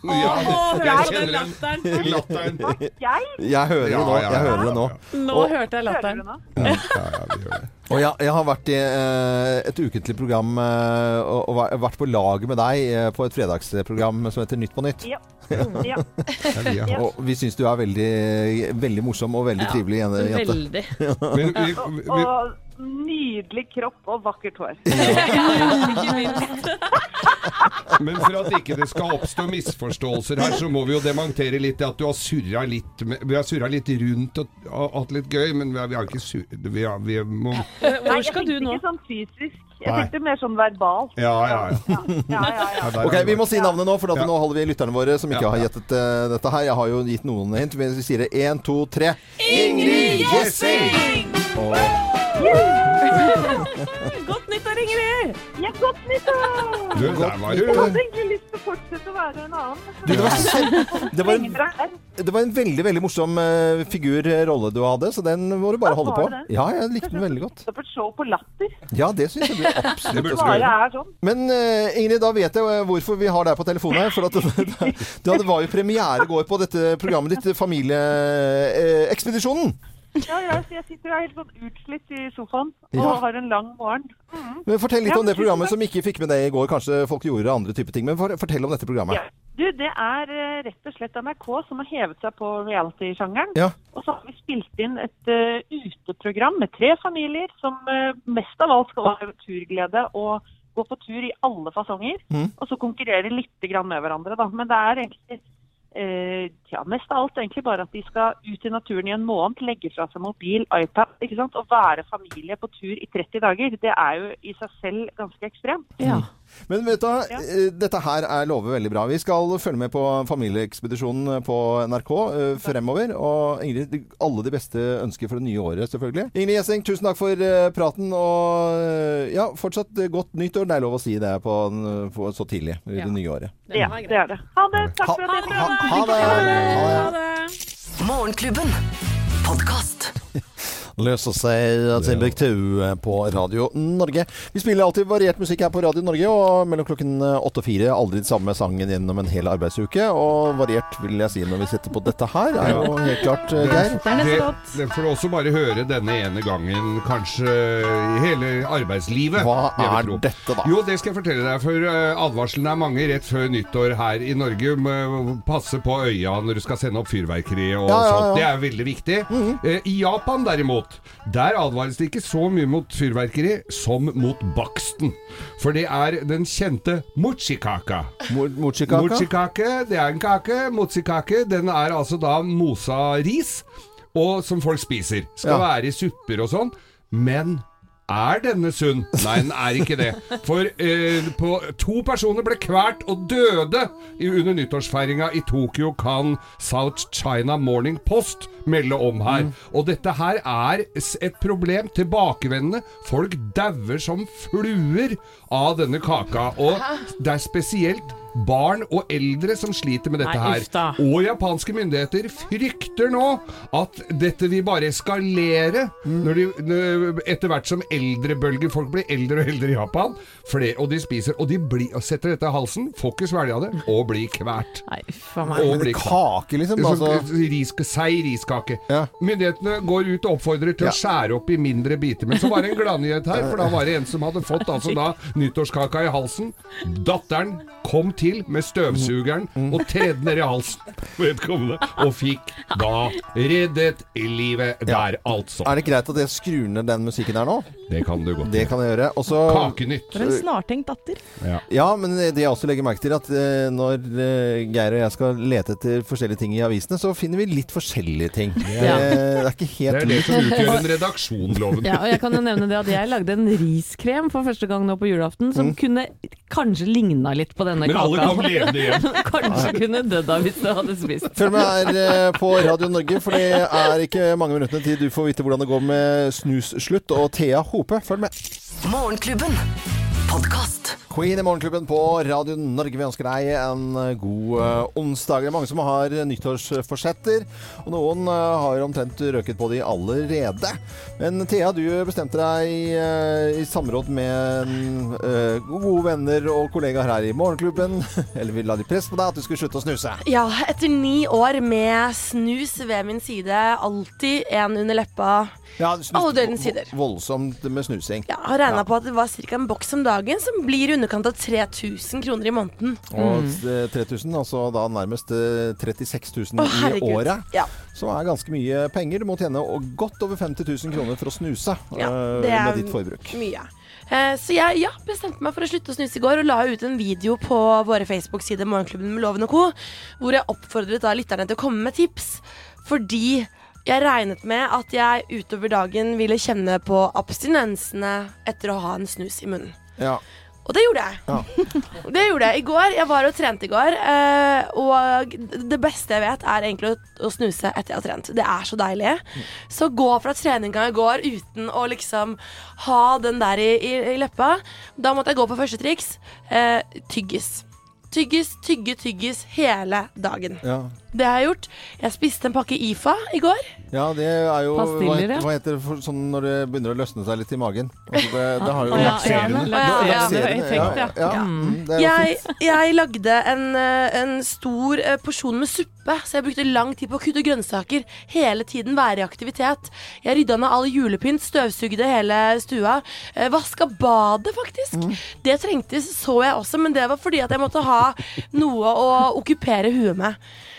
Ja, jeg kjenner den latteren latteren. Jeg Jeg hører det nå. Jeg ja. hører det nå. Nå Og- hørte jeg hører latteren. du nå? Ja, ja, vi hører det. Og jeg, jeg har vært i eh, et ukentlig program eh, og, vært på lag med deg eh, på et fredagsprogram som heter Nytt på nytt. Ja. ja. Ja, vi Og vi syns du er veldig, veldig morsom og veldig trivelig jente. Veldig. Men vi, vi, Og nydelig kropp og vakkert hår. Men for at ikke det skal oppstå misforståelser her, så må vi jo dementere litt at du har surra litt med, Vi har surra litt rundt og, hatt litt gøy, men vi har, vi har ikke surret vi, har- vi må Nei, Hvor jeg skal du tenkte nå? ikke sånn fysisk. Jeg Nei. tenkte mer sånn verbalt. Ja, ja, ja. Ja, ja, ja. Ok, Vi må si navnet nå, for at Ja. nå holder vi lytterne våre som ikke Ja, har gjettet eh, dette her. Jeg har jo gitt noen hint. Vi sier det én, to, tre. Ingrid Gjessing! Og Godt nyttår, Ja, godt nyttår! Du, der var Jeg hadde egentlig lyst til å fortsette å være en annen. Du, det, var så, det, var en, det var en veldig veldig morsom eh, figur, rolle du hadde, så den må du bare holde på. Ja, jeg likte den veldig godt. Det på et show på Latter. Ja, det syns jeg blir absolutt du sånn. Men eh, Ingrid, da vet jeg eh, hvorfor vi har deg på telefonen her. For at det, det, det var jo premiere i går på dette programmet ditt, Familieekspedisjonen. Ja, ja, så jeg sitter her helt sånn utslitt i sofaen og Ja. har en lang morgen. Men Fortell litt Ja, om det programmet som ikke fikk med deg i går. Kanskje folk gjorde andre typer ting. Men fortell om dette programmet. Ja. Du, det er eh, rett og slett NRK som har hevet seg på reality-sjangeren. Ja. Og så har vi spilt inn et uh, uteprogram med tre familier som uh, mest av alt skal ha turglede og gå på tur i alle fasonger. Mm. Og så konkurrere litt grann med hverandre, da. Men det er egentlig eh, ja, mest av alt egentlig bare at de skal ut i naturen i en måned, legge fra seg mobil, iPad, ikke sant? og være familie på tur i 30 dager. Det er jo i seg selv ganske ekstremt. Ja. Men vet du, Ja. eh, dette her er lover veldig bra. Vi skal følge med på familieekspedisjonen på NRK eh, fremover. Og Ingrid, alle de beste ønsker for det nye året, selvfølgelig. Ingrid Gjessing, tusen takk for eh, praten. Og ja, fortsatt godt godt nyttår. Det er lov å si det på, på så tidlig i Ja. det nye året. Ja, det er det. Ha det. Takk for at Ha, dere ha, ha det! Ha det. Morgenklubben. Podkast. Løser seg Timbuktu på Radio Norge. Vi spiller alltid variert musikk her på Radio Norge, og mellom klokken åtte og fire aldri den samme sangen gjennom en hel arbeidsuke. Og variert vil jeg si når vi setter på dette her, er jo helt klart, eh, Geir. Det er det, får du også bare høre denne ene gangen, kanskje i hele arbeidslivet. Hva er dette, da? Jo, det skal jeg fortelle deg, for advarslene advarselen er mange rett før nyttår her i Norge. Passe på øya når du skal sende opp fyrverkeri og Ja, ja, ja. sånt. Det er veldig viktig. Eh, I Japan derimot, der advares det ikke så mye mot fyrverkeri som mot baksten. For det er den kjente mochikaka. Mochikaka? Mochikake, det er en kake. Mochikake, den er altså da mosa ris, og som folk spiser. Skal Ja. være i supper og sånn. Men er denne sunn? Nei, den er ikke det. For eh, på, to personer ble kvært og døde i, under nyttårsfeiringa i Tokyo, kan South China Morning Post melde om her. Og dette her er et problem tilbakevendende. Folk dauer som fluer av denne kaka. Og det er spesielt barn og eldre som sliter med dette her. Og japanske myndigheter frykter nå at dette vil bare eskalere når de, etter hvert som eldrebølger Folk blir eldre og eldre i Japan, flere, og de spiser Og de blir, og setter dette i halsen, får ikke svelga det, og blir kvært. Nei, uff meg. Og blir. Kake, liksom? Altså, ris, seig riskake. Ja. Myndighetene går ut og oppfordrer til Ja. å skjære opp i mindre biter. Men så var det en gladnyhet her, for da var det en som hadde fått altså da nyttårskaka i halsen. Datteren kom til med støvsugeren og tredde ned i halsen vedkommende, og fikk da reddet livet der, altså. er det greit at jeg skrur ned den musikken her nå? Det kan du godt. Det kan jeg gjøre. Også, Kakenytt. For en snartenkt datter. Ja. Ja, men det jeg også legger merke til, at eh, når eh, Geir og jeg skal lete etter forskjellige ting i avisene, så finner vi litt forskjellige ting. Ja. Det, det er ikke helt Det er det som utgjør en redaksjon, loven. Ja, og jeg kan jo nevne det at jeg lagde en riskrem for første gang nå på julaften, som kunne kanskje ligna litt på denne Men kaka. kom levende hjem. kanskje kunne dødd av hvis du hadde spist. Følg med her eh, på Radio Norge, for det er ikke mange minuttene til du får vite hvordan det går med snusslutt. Og Thea Hope, følg med. Morgenklubben. Podkast. Queen i Morgenklubben på Radio Norge. Vi ønsker deg en god eh, onsdag. Det er mange som har nyttårsforsetter, og noen eh, har omtrent røket på de allerede. Men Thea, du bestemte deg eh, i samråd med gode venner og kollegaer her i Morgenklubben, eller vi la litt press på deg, at du skulle slutte å snuse. Ja, etter ni år med snus ved min side, alltid en under leppa. Ja, Alle døgnets sider. vo- Voldsomt med snusing. Har regna på at det var ca. en boks om dagen, som blir i underkant av 3000 kroner i måneden. Og eh, 3000, altså da nærmest eh, 36 000 Å, i herregud. året. Ja. Som er ganske mye penger. Du må tjene godt over 50 000 kroner for å snuse Ja, eh, det er med ditt forbruk. Mye. Eh, Så jeg ja, bestemte meg for å slutte å snuse i går og la ut en video på våre Facebook-sider Morgenklubben med Loven og Co. Hvor jeg oppfordret da lytterne til å komme med tips. Fordi jeg regnet med at jeg utover dagen ville kjenne på abstinensene etter å ha en snus i munnen. Ja. Og det gjorde jeg. Det gjorde jeg i går. Jeg var og trente i går. eh, og det beste jeg vet, er egentlig å, å snuse etter jeg har trent. Det er så deilig. Så gå fra treninga i går uten å liksom ha den der i, i, i leppa. Da måtte jeg gå på første triks. Eh, tyggis. Tyggis, tygge, tyggis hele dagen. Ja. Det har jeg gjort. Jeg spiste en pakke IFA i går. ja, det er jo hva, heter, hva heter det for, sånn når det begynner å løsne seg litt i magen? Altså det, det har jo ja, lakserende. ja, ja, Lakserende, effekt, ja. ja. Det jo Jeg, jeg lagde en, eh, en stor eh, porsjon med suppe, så jeg brukte lang tid på å kutte grønnsaker. Hele tiden være i aktivitet. Jeg rydda ned all julepynt, støvsugde hele stua. eh, Vaska badet, faktisk. Mm. Det trengtes, så jeg også, men det var fordi at jeg måtte ha noe å okkupere huet med.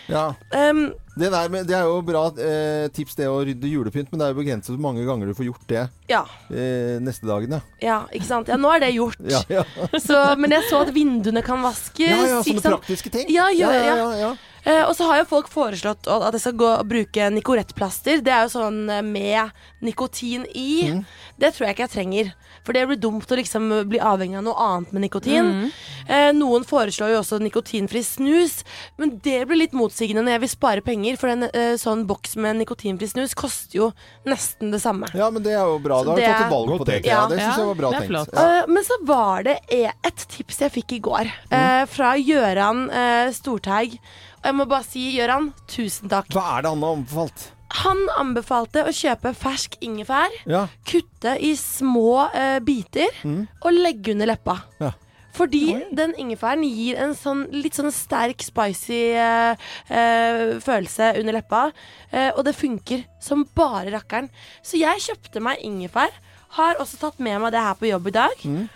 Ja. Um, det, der, med- det er jo bra eh, tips det å rydde julepynt, men det er jo begrenset hvor mange ganger du får gjort det Ja. eh, neste dagen. Ja. Ja, ikke sant. Ja, nå er det gjort. Ja. Så, men jeg så at vinduene kan vaskes. Ja, ja, sånne praktiske ting. Ja, ja, ja. Eh, og så har jo folk foreslått at jeg skal gå og bruke Nicorette-plaster. Det er jo sånn eh, med nikotin i. Mm. Det tror jeg ikke jeg trenger. For det blir dumt å liksom bli avhengig av noe annet med nikotin. Mm. Eh, noen foreslår jo også nikotinfri snus, men det blir litt motsigende når jeg vil spare penger. For en eh, sånn boks med nikotinfri snus koster jo nesten det samme. Ja, men det er jo bra. Da har du tatt et valg på det. Ja, det syns jeg var bra tenkt. Ja. Eh, men så var det e- et tips jeg fikk i går, eh, fra Gjøran uh, Storteig. Og jeg må bare si, Gøran, tusen takk. Hva er det han har anbefalt? Han anbefalte å kjøpe fersk ingefær, Ja. kutte i små eh, biter Mm. og legge under leppa. Ja. Fordi den ingefæren gir en sånn litt sånn sterk, spicy eh, eh, følelse under leppa. Eh, og det funker som bare rakkeren. Så jeg kjøpte meg ingefær. Har også tatt med meg det her på jobb i dag. Mm.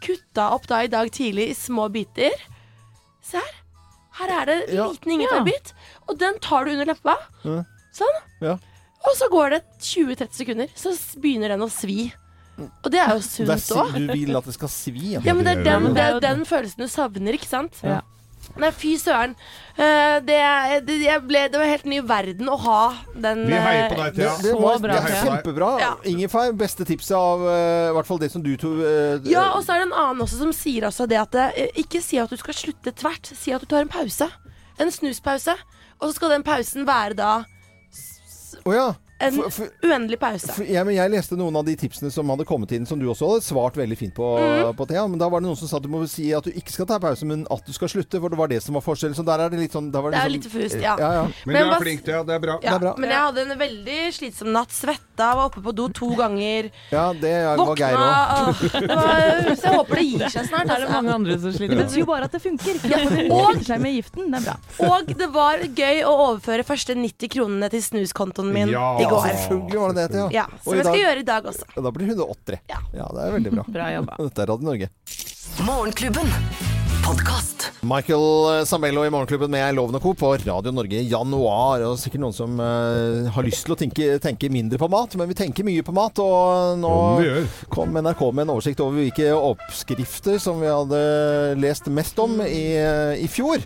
Kutta opp da i dag tidlig i små biter. Se her. Her er det en liten ingefærbit. Og den tar du under leppa. Ja. Sånn. Ja. Og så går det 20-30 sekunder, så begynner den å svi. Og det er jo sunt òg. du vil at det skal svi? Ja, men det er den, det er den følelsen du savner, ikke sant? Ja. Nei, fy søren. Uh, det, det, jeg ble, det var helt ny verden å ha den Vi heier på eh, deg, Thea. Det, det var det er kjempebra. Ingefær, beste tipset av uh, i hvert fall det som du to uh, Ja, og så er det en annen også som sier altså det at Ikke si at du skal slutte tvert, si at du tar en pause. En snuspause. Og så skal den pausen være da Å ja. En For- for- uendelig pause. For, ja, men jeg leste noen av de tipsene som hadde kommet inn, som du også hadde svart veldig fint på, mm. på Thea. Men da var det noen som sa at du må si at du ikke skal ta pause, men at du skal slutte. For det var det som var forskjellen. Så der er det litt sånn Det, var Det er litt fust, ja. ja, ja. Men, Men du er flink, Thea. Det er bra. Ja, men jeg hadde en veldig slitsom natt. Svetta, var oppe på do to ganger. Ja, det var Geir også òg. og- Så jeg håper det gir seg snart. Er det mange andre som sliter? Det betyr jo bare at det funker. Ja, og- seg med giften. Det er bra. Og det var gøy å overføre første 90 kronene til snuskontoen min Ja, i går. selvfølgelig var det det, Thea. Ja, ja, som vi jeg skal dag- gjøre i dag også. Ja, Da blir hun 80. Ja. det er veldig bra. Bra jobba. Dette er Radio Norge. Morgenklubben. Michael Samello i Morgenklubben med Loven og Co. på Radio Norge i januar. Og sikkert noen som uh, har lyst til å tenke, tenke mindre på mat, men vi tenker mye på mat. Og nå kom NRK med en oversikt over hvilke oppskrifter som vi hadde lest mest om i, eh, i fjor.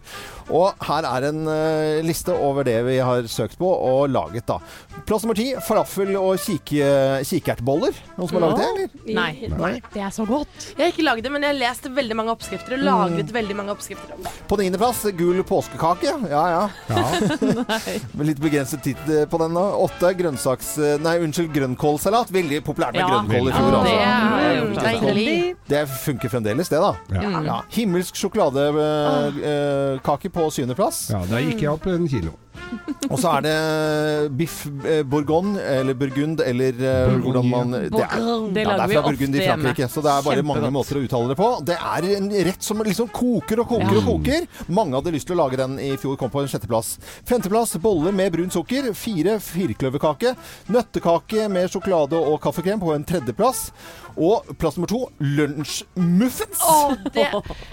Og her er en uh, liste over det vi har søkt på og laget, da. Plass nummer ti falafel og kike, kikertboller. Noen som har laget det, eller? Nei. Nei. Det er så godt. Jeg har ikke lagd det, men jeg har lest veldig mange oppskrifter og lagret veldig mange oppskrifter om det. På niendeplass gul påskekake. Ja, ja. Med litt begrenset tid eh, på den. nå. Åtte grønnsaks... Nei, unnskyld, grønnkålsalat. Veldig populært med Ja. grønnkål i fjor. Ja, altså. det er jo Mm. Det funker fremdeles, det, da. Ja. Ja. Himmelsk sjokoladekake på syvendeplass. Ja, det gikk jeg opp en kilo. Og så er det biff eh, bourgogne, eller burgund, eller eh, hvordan man Det er, Det ja, det er fra Burgund i hjemme. Frankrike, så det er bare mange måter å uttale det på. Det er en rett som liksom koker og koker Ja. og koker. Mange hadde lyst til å lage den i fjor, kom på en sjetteplass. Femteplass boller med brunt sukker. Fire firkløverkake. Nøttekake med sjokolade og kaffekrem på en tredjeplass. Og plass nummer to lunsjmuffins. Åh,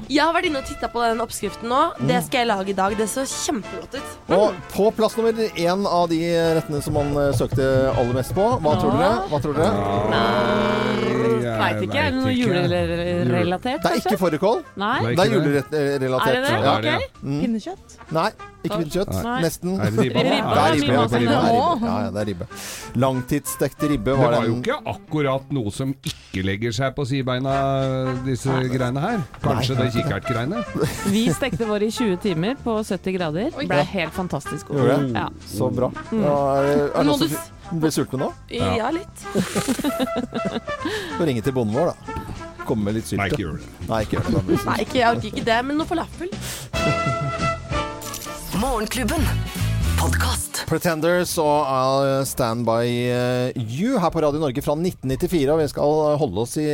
jeg har vært inne og titta på den oppskriften nå. Mm. Det skal jeg lage i dag. Det så kjempegodt ut. Og på plass nummer én av de rettene som man eh, søkte aller mest på, hva tror dere? Hva tror dere? Nei, veit ikke. Er det noe julerelatert? Det er ikke fårikål. Det er er julerelatert. Er det det? Ja, det er Ok. Mm. Pinnekjøtt? Nei, ikke pinnekjøtt. Nei. Nesten. Det? Det er ribbe. Ja, det er ribbe. Ja, ja, det er ribbe. Langtidsstekt Det var var jo ikke akkurat noe som ikke legger seg på sidebeina, disse greiene her. Kanskje det kikkertgreiene. Vi stekte våre i 20 timer på 70 grader. Ble helt fantastisk god. Ja. så bra. Ja, er, det du som blir sultne nå? Ja, litt. Får ringe til bonden vår, da. Komme med litt Nei, ikke gjør det. Nei, ikke gjør det. det Nei, ikke, jeg orker ikke det, men noe falafel. Morgenklubben. Podcast. Pretenders og I'll Stand By eh, You her på Radio Norge fra 1994. Og vi skal holde oss i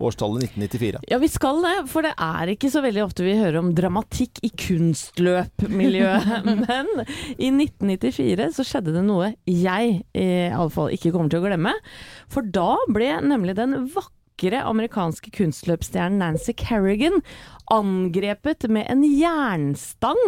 årstallet 1994. Ja, vi skal det, for det er ikke så veldig ofte vi hører om dramatikk i kunstløpmiljøet. Men i 1994 så skjedde det noe jeg i alle fall ikke kommer til å glemme. For da ble nemlig den vakre amerikanske kunstløpsstjernen Nancy Kerrigan angrepet med en jernstang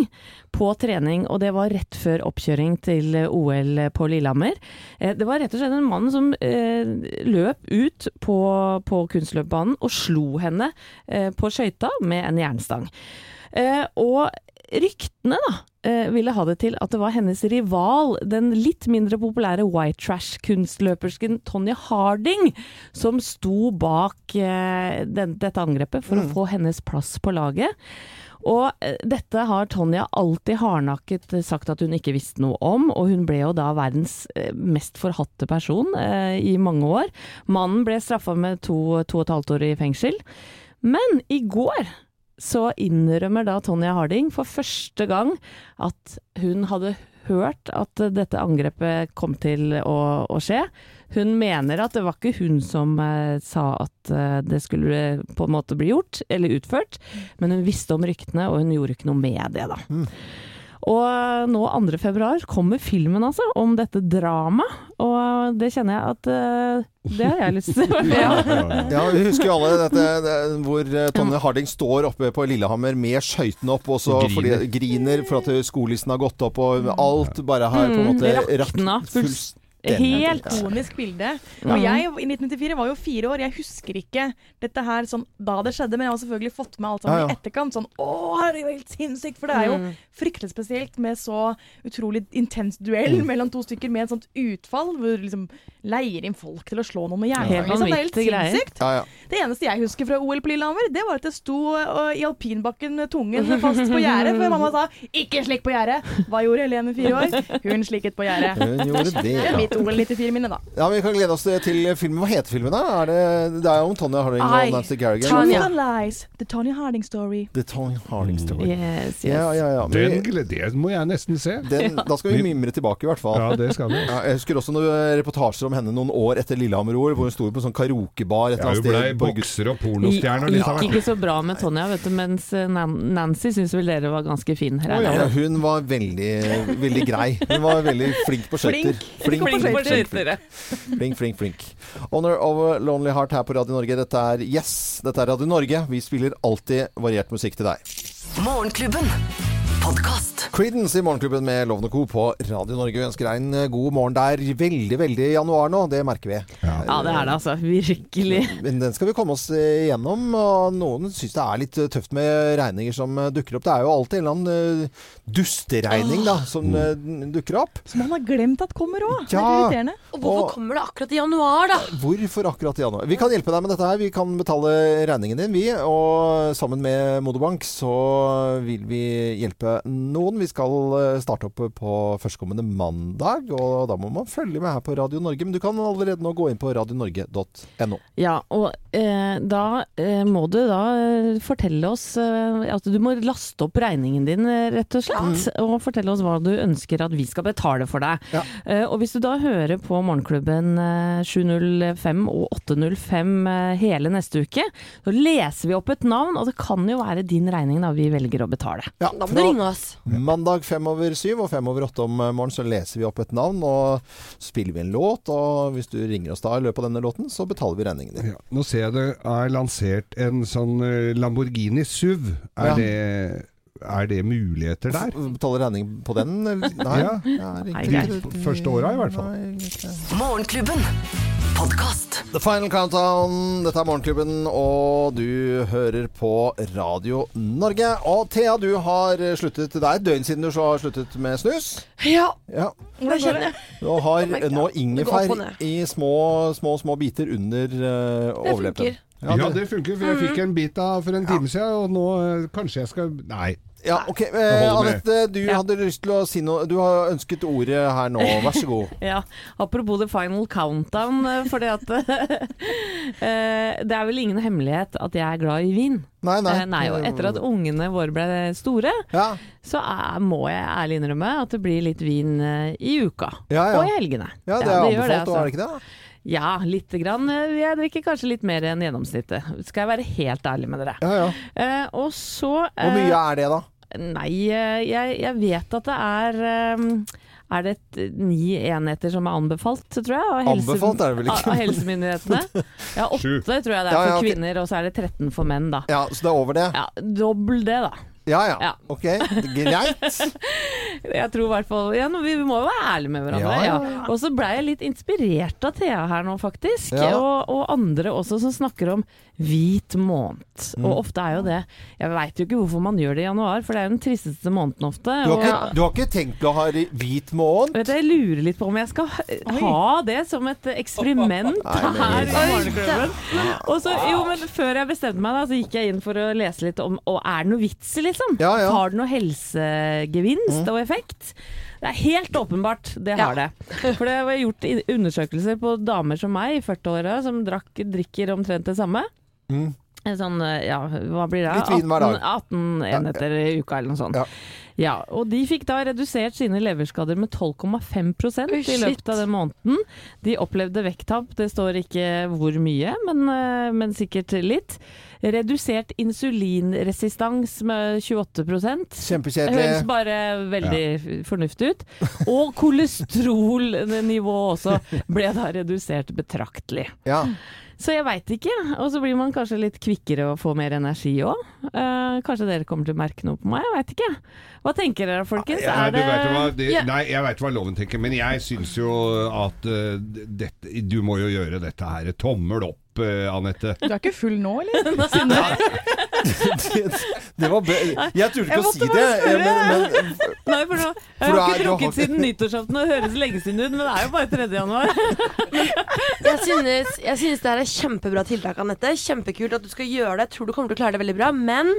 på trening, og det var rett før oppkjøring til OL på Lillehammer. Eh, Det var rett og slett en mann som eh, løp ut på, på kunstløpbanen og slo henne eh, på skøyta med en jernstang. Og ryktene da, ville ha det til at det var hennes rival, den litt mindre populære white trash-kunstløpersken Tonje Harding, som sto bak eh, den, dette angrepet for å få hennes plass på laget. Og eh, dette har Tonja alltid hardnakket sagt at hun ikke visste noe om, og hun ble jo da verdens eh, mest forhatte person eh, i mange år. Mannen ble straffa med to, to og et halvt år i fengsel. Men i går så innrømmer da Tonja Harding for første gang at hun hadde hørt at dette angrepet kom til å, å skje. Hun mener at det var ikke hun som eh, sa at eh, det skulle på en måte bli gjort, eller utført, men hun visste om ryktene, og hun gjorde ikke noe med det, da. Og nå 2. februar kommer filmen altså, om dette dramaet, og det kjenner jeg at eh, det har jeg lyst til. ja. Ja, Vi husker jo alle dette det, hvor eh, Tonje Harding står oppe på Lillehammer med skøytene opp, og så griner. griner for at skolisen har gått opp, og alt bare har på en Mm, måte rakna fullst- fullstendig. Helt. komisk bilde. Og jeg i 1994 var jo fire år. Jeg husker ikke dette her sånn da det skjedde, men jeg har selvfølgelig fått med alt sammen Ja, ja. i etterkant. Sånn å, herregud, det er helt sinnssykt! For det er jo Mm. fryktelig spesielt med så utrolig intens duell Mm. mellom to stykker med et sånt utfall, hvor du liksom leier inn folk til å slå noen med jernstang. Liksom. Det er helt sinnssykt. Ja, ja. Det eneste jeg husker fra OL på Lillehammer, det var at jeg sto øh, i alpinbakken med tungen fast på gjerdet, før mamma sa 'ikke slikk på gjerdet'. Hva gjorde Helene fire år? Hun slikket på gjerdet. Hun gjorde det, Det mitt OL 94-minne, da. Ja, Vi kan glede oss til filmen. Hva heter filmen, da? Er det, det er jo om Tonje Harding og Nancy Garrigan. Tanya. Lies. The Tony Harding Story. The Tonje Harding Story. Yes, yes. Ja, ja, ja. Men Den, det må jeg nesten se. den, da skal vi mimre tilbake, i hvert fall. Ja, det skal vi. Ja, jeg husker også noen reportasjer om henne noen år etter Lillehammer-OL, hvor hun sto på sånn karaokebar et eller annet sted. Hun blei bokser og pornostjerne og Gikk ikke så bra med Tonja, vet du, mens eh, Nancy syns vel dere var ganske fin. Her, oh, ja, hun var veldig, veldig grei. Hun var veldig flink på skøyter. Flink. Flink, Flink flink, flink, flink, flink. Honor of a Lonely Heart her på Radio Norge. Dette er Yes, dette er Radio Norge. Vi spiller alltid variert musikk til deg. Morgenklubben. Podkast. Creedence i Morgenklubben med Lovende Co. på Radio Norge. Vi ønsker deg en eh, god morgen. Det er veldig, veldig januar nå, det merker vi. Ja, det er det altså. Virkelig. Men den skal vi komme oss eh, igjennom. Og noen syns det er litt eh, tøft med regninger som dukker opp. Det er jo alltid en eller annen dusteregning da, som mm. dukker opp. Som man har glemt at kommer òg. Ja. irriterende. Og hvorfor Og- kommer det akkurat i januar, da? Hvorfor akkurat i januar? Vi kan hjelpe deg med dette her. Vi kan betale regningen din, vi. Og sammen med Modobank så vil vi hjelpe noen. Vi skal eh, starte opp på førstkommende mandag, og da må man følge med her på Radio Norge. Men du kan allerede nå gå inn på radionorge.no. Ja, og eh, da eh, må du da eh, fortelle oss eh, at du må laste opp regningen din, rett og slett. Og fortelle oss hva du ønsker at vi skal betale for deg. Ja. Eh, og hvis du da hører på Morgenklubben eh, 705 og 805 eh, hele neste uke, så leser vi opp et navn, og det kan jo være din regning da vi velger å betale. Ja, Da må du ringe oss. Mandag fem over syv og fem over åtte om eh, morgenen så leser vi opp et navn og spiller vi en låt. Og hvis du ringer oss da i løpet av denne låten, så betaler vi regningen din. Ja, nå ser jeg det er lansert en sånn eh, Lamborghini SUV. Er, Ja. det, er det muligheter der? Betaler regning på den? Nei. Ja. Nei, det. greit. Første åra i hvert fall. Nei. Morgenklubben. Podcast. The Final Countdown. Dette er Morgenklubben, og du hører på Radio Norge. Og Thea, du har sluttet Det er et døgn siden du så har sluttet med snus. Ja, Ja. det kjenner jeg. Du har nå Det ingefær i små, små, små biter under uh, overleppen. Funker. Ja, det funker. For jeg fikk en bit av for en time siden, og nå eh, kanskje jeg skal Nei. Ja, ok. Eh. Anette, du hadde lyst til å si noe. Du har ønsket ordet her nå. Vær så god. Ja, apropos the final countdown, For fordi at eh, Det er vel ingen hemmelighet at jeg er glad i vin. Nei, nei. Eh, nei og etter at ungene våre ble store, Ja. så er, må jeg ærlig innrømme at det blir litt vin eh, i uka. Ja, ja. Og i helgene. Ja, det er anbefalt, altså. er det ikke det? Ja, lite grann. Eh, Jeg drikker kanskje litt mer enn gjennomsnittet. Skal jeg være helt ærlig med dere. Ja, ja. Eh, og så Hvor mye er det, da? Nei, eh, jeg, jeg vet at det er eh, er det et, ni enheter som er anbefalt, tror jeg? Av Anbefalt er det vel ikke? Av helsemyndighetene. Ja, åtte tror jeg det er Ja, ja, for ok. kvinner, og så er det 13 for menn, da. Ja, Så det er over det? Ja, Dobbel det, da. Ja ja. Ja. Ok, greit. Jeg tror i hvert fall ja, Vi må jo være ærlige med hverandre. Ja, Ja, ja, ja. Og så blei jeg litt inspirert av Thea her nå, faktisk. Ja. Og, og andre også som snakker om hvit måned. Mm. Og ofte er jo det Jeg veit jo ikke hvorfor man gjør det i januar, for det er jo den tristeste måneden ofte. Du har, og- ikke, du har ikke tenkt å ha hvit måned? Vet du, Jeg lurer litt på om jeg skal ha- ha det som et eksperiment Nei, her i Morgenklubben. Og så, jo, men før jeg bestemte meg, da, så gikk jeg inn for å lese litt om Og er det noe vits i, liksom? Ja, ja. Har det noe helsegevinst og effekt? Det er helt åpenbart, det har det. For det var gjort undersøkelser på damer som meg i 40-åra, som drakk, drikker omtrent det samme. Mm. Sånn, ja, hva blir det? Litt vin hver dag. 18, 18 enheter i uka eller noe sånt. Ja. og de fikk da redusert sine leverskader med 12,5 Oi, i løpet av den måneden. De opplevde vekttap, det står ikke hvor mye, men, eh, men sikkert litt. Redusert insulinresistans med 28 Kjempekjedelig. Høres bare veldig fornuftig ut. Og kolesterolnivået også ble da redusert betraktelig. Ja. Så jeg veit ikke. Og så blir man kanskje litt kvikkere og får mer energi òg. Eh, kanskje dere kommer til å merke noe på meg, jeg veit ikke. Hva tenker dere folkens? Ja, Er det- vet hva, det, Ja. Nei, jeg veit hva loven tenker, men jeg syns jo at uh, dette, Du må jo gjøre dette her. Tommel opp, uh, Anette. Du er ikke full nå, eller? Det, det var be Jeg turte ikke å si måtte det. bare spørre. Men, men, Nei, for nå, jeg har er- ikke drukket siden nyttårsaften, og det høres lenge siden ut, men det er jo bare 3. januar. Jeg synes, jeg synes det er et kjempebra tiltak, Anette. Kjempekult at du skal gjøre det. Jeg tror du kommer til å klare det veldig bra. Men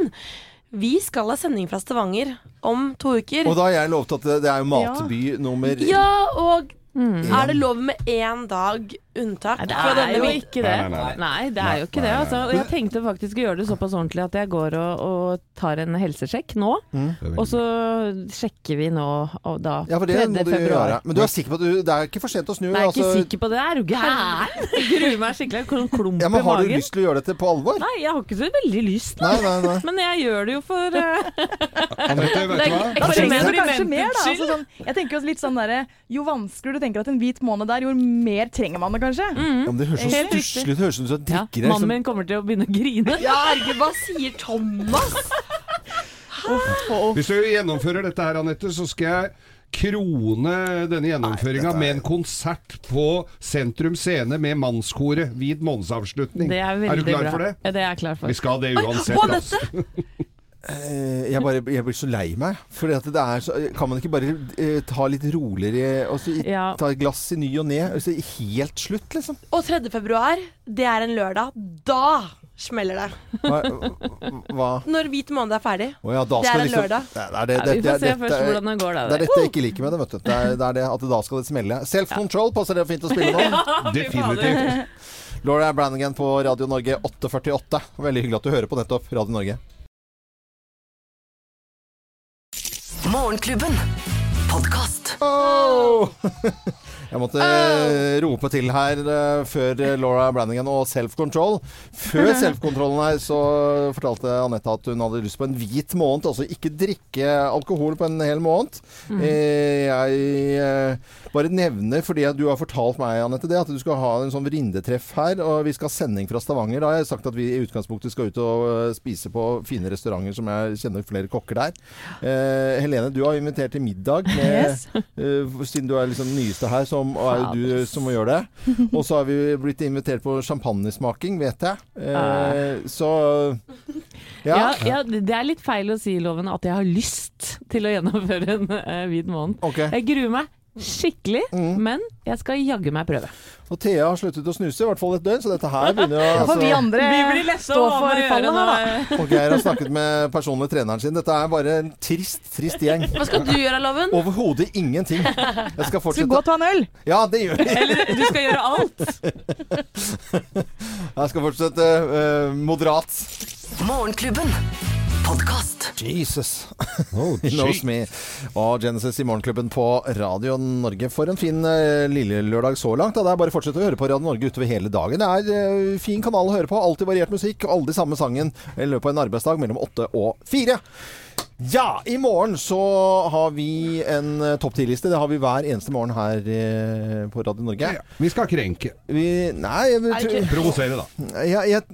vi skal ha sending fra Stavanger om to uker. og da har jeg lovt at det, det er jo matby nummer Ja, og Mm. er det lov med én dag unntak Nei, det fra er jo ikke det. Nei, nei, nei. Nei, det er jo ikke nei, det. nei. Altså. Og jeg tenkte faktisk å gjøre det såpass ordentlig at jeg går og, og tar en helsesjekk nå. Mm. Og så sjekker vi nå og da Ja, for det 3. må du februar. gjøre. Men du er sikker på at du, det er ikke for sent å snu? Nei, jeg er ikke altså- sikker på det. Er du gæren? Gruer meg skikkelig. Jeg har en klump ja, men i Har du lyst til å gjøre dette på alvor? Nei, jeg har ikke så veldig lyst, Nei, nei, nei. Men jeg gjør det jo for eh, Anette, vet du hva? Er eksperimentets skyld. Altså, sånn, jeg tenker jo litt sånn derre Jo vanskeligere du tenker at en hvit måned der, jo mer trenger man det kanskje. Ja, men det høres så stusslig ut. Det høres ut som du ja, Mannen min kommer til å begynne å grine. Ja, herregud, hva sier Thomas? Hvis du gjennomfører dette her, Anette, så skal jeg krone denne gjennomføringa med en konsert på Sentrum Scene med mannskoret. Hvit månedsavslutning. Det er er du klar bra. for det? Ja, det er jeg klar for. Vi skal det uansett. Oi, jeg, bare, jeg blir så lei meg. For det er så, kan man ikke bare eh, ta litt roligere og så Ja. ta et glass i ny og ne? Altså, helt slutt, liksom. Og 3. februar, det er en lørdag. Da smeller det. Hva? hva? Når hvit måned er ferdig. Oh, ja, da Det skal er en liksom- lørdag. Det er det, Ja, vi får se det- først hvordan det går, da. Det er dette jeg ikke liker med det, vet du. Det er, det er det at da skal det smelle. Self-control, passer det fint å spille nå? Definitivt. Laura Brannigan på Radio Norge 848. Veldig hyggelig at du hører på nettopp Radio Norge. Morgenklubben. Podkast. Oh! Jeg måtte eh, rope til her uh, før Laura Brannigan og Self-Control. Før Self-Controllen her så fortalte Anette at hun hadde lyst på en hvit måned. Altså ikke drikke alkohol på en hel måned. Eh, jeg bare nevner, fordi at du har fortalt meg, Annette, det, at du skal ha en sånn vrindetreff her. Og vi skal ha sending fra Stavanger. Da har jeg sagt at vi i utgangspunktet skal ut og spise på fine restauranter som jeg kjenner flere kokker der. Uh, Helene, du har invitert til middag med Yes. uh, siden du er liksom nyeste her, som, og er jo du som må gjøre det. Og så har vi blitt invitert på champagnesmaking, vet jeg. Eh, så Ja. ja. ja, det er litt feil å si, Loven, at jeg har lyst til å gjennomføre en eh, hvit måned. Okay. Jeg gruer meg skikkelig, men jeg skal jaggu meg prøve. Og Thea har sluttet å snuse, i hvert fall et døgn, så dette her begynner å altså, vi andre Vi blir stå for fallet her, da. Og Geir har snakket med personlig treneren sin. Dette er bare en trist, trist gjeng. Hva skal du gjøre, Loven? Overhodet ingenting. Jeg skal Skal gå og ta en øl? Ja, det gjør vi. Eller du skal gjøre alt. Jeg skal fortsette uh, moderat. Morgenklubben. Podkast. Jesus. Oh, He knows me. Og Genesis i Morgenklubben på Radio Norge. For en fin uh, lille lørdag så langt. Da. Det er bare å fortsette å høre på Radio Norge utover hele dagen. Det er eh, fin kanal å høre på. Alltid variert musikk. og Aldri samme sangen i løpet av en arbeidsdag mellom åtte og fire. Ja, i morgen så har vi en uh, topp ti-liste. Det har vi hver eneste morgen her eh, på Radio Norge. Ja, vi skal krenke. Vi, nei, jeg, jeg, Provosere, da. Ja, jeg,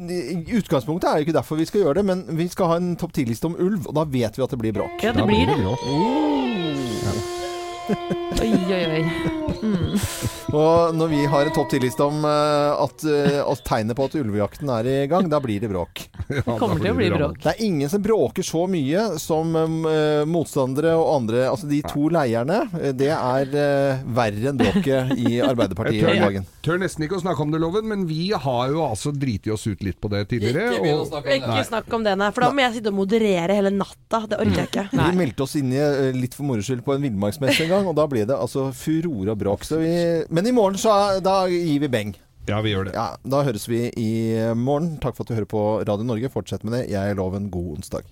utgangspunktet er jo ikke derfor vi skal gjøre det, men vi skal ha en topp ti-liste om ulv, og da vet vi at det blir bråk. Ja, det blir det. Oi, oi, oi. Og når vi har en topp 10-liste om eh, at, uh, at tegnet på at ulvejakten er i gang, da blir det bråk. Ja, det kommer til å bli bråk. Det er ingen som bråker så mye som uh, motstandere og andre Altså de to leierne. eh, Det er uh, verre enn bråket i Arbeiderpartiet i om tør, dagen. tør nesten ikke å snakke om det, Loven, men vi har jo altså driti oss ut litt på det tidligere. og- Ikke snakk om det, nei. For da må jeg sitte og moderere hele natta. Det orker jeg ikke. Vi meldte oss inn i eh, litt for moro skyld på en villmarksmesse en gang, og da ble det altså furore og bråk. Så vi, men i morgen så da gir vi beng. Ja, vi gjør det. Ja, da høres vi i morgen. Takk for at du hører på Radio Norge. Fortsett med det. Jeg lover en God onsdag.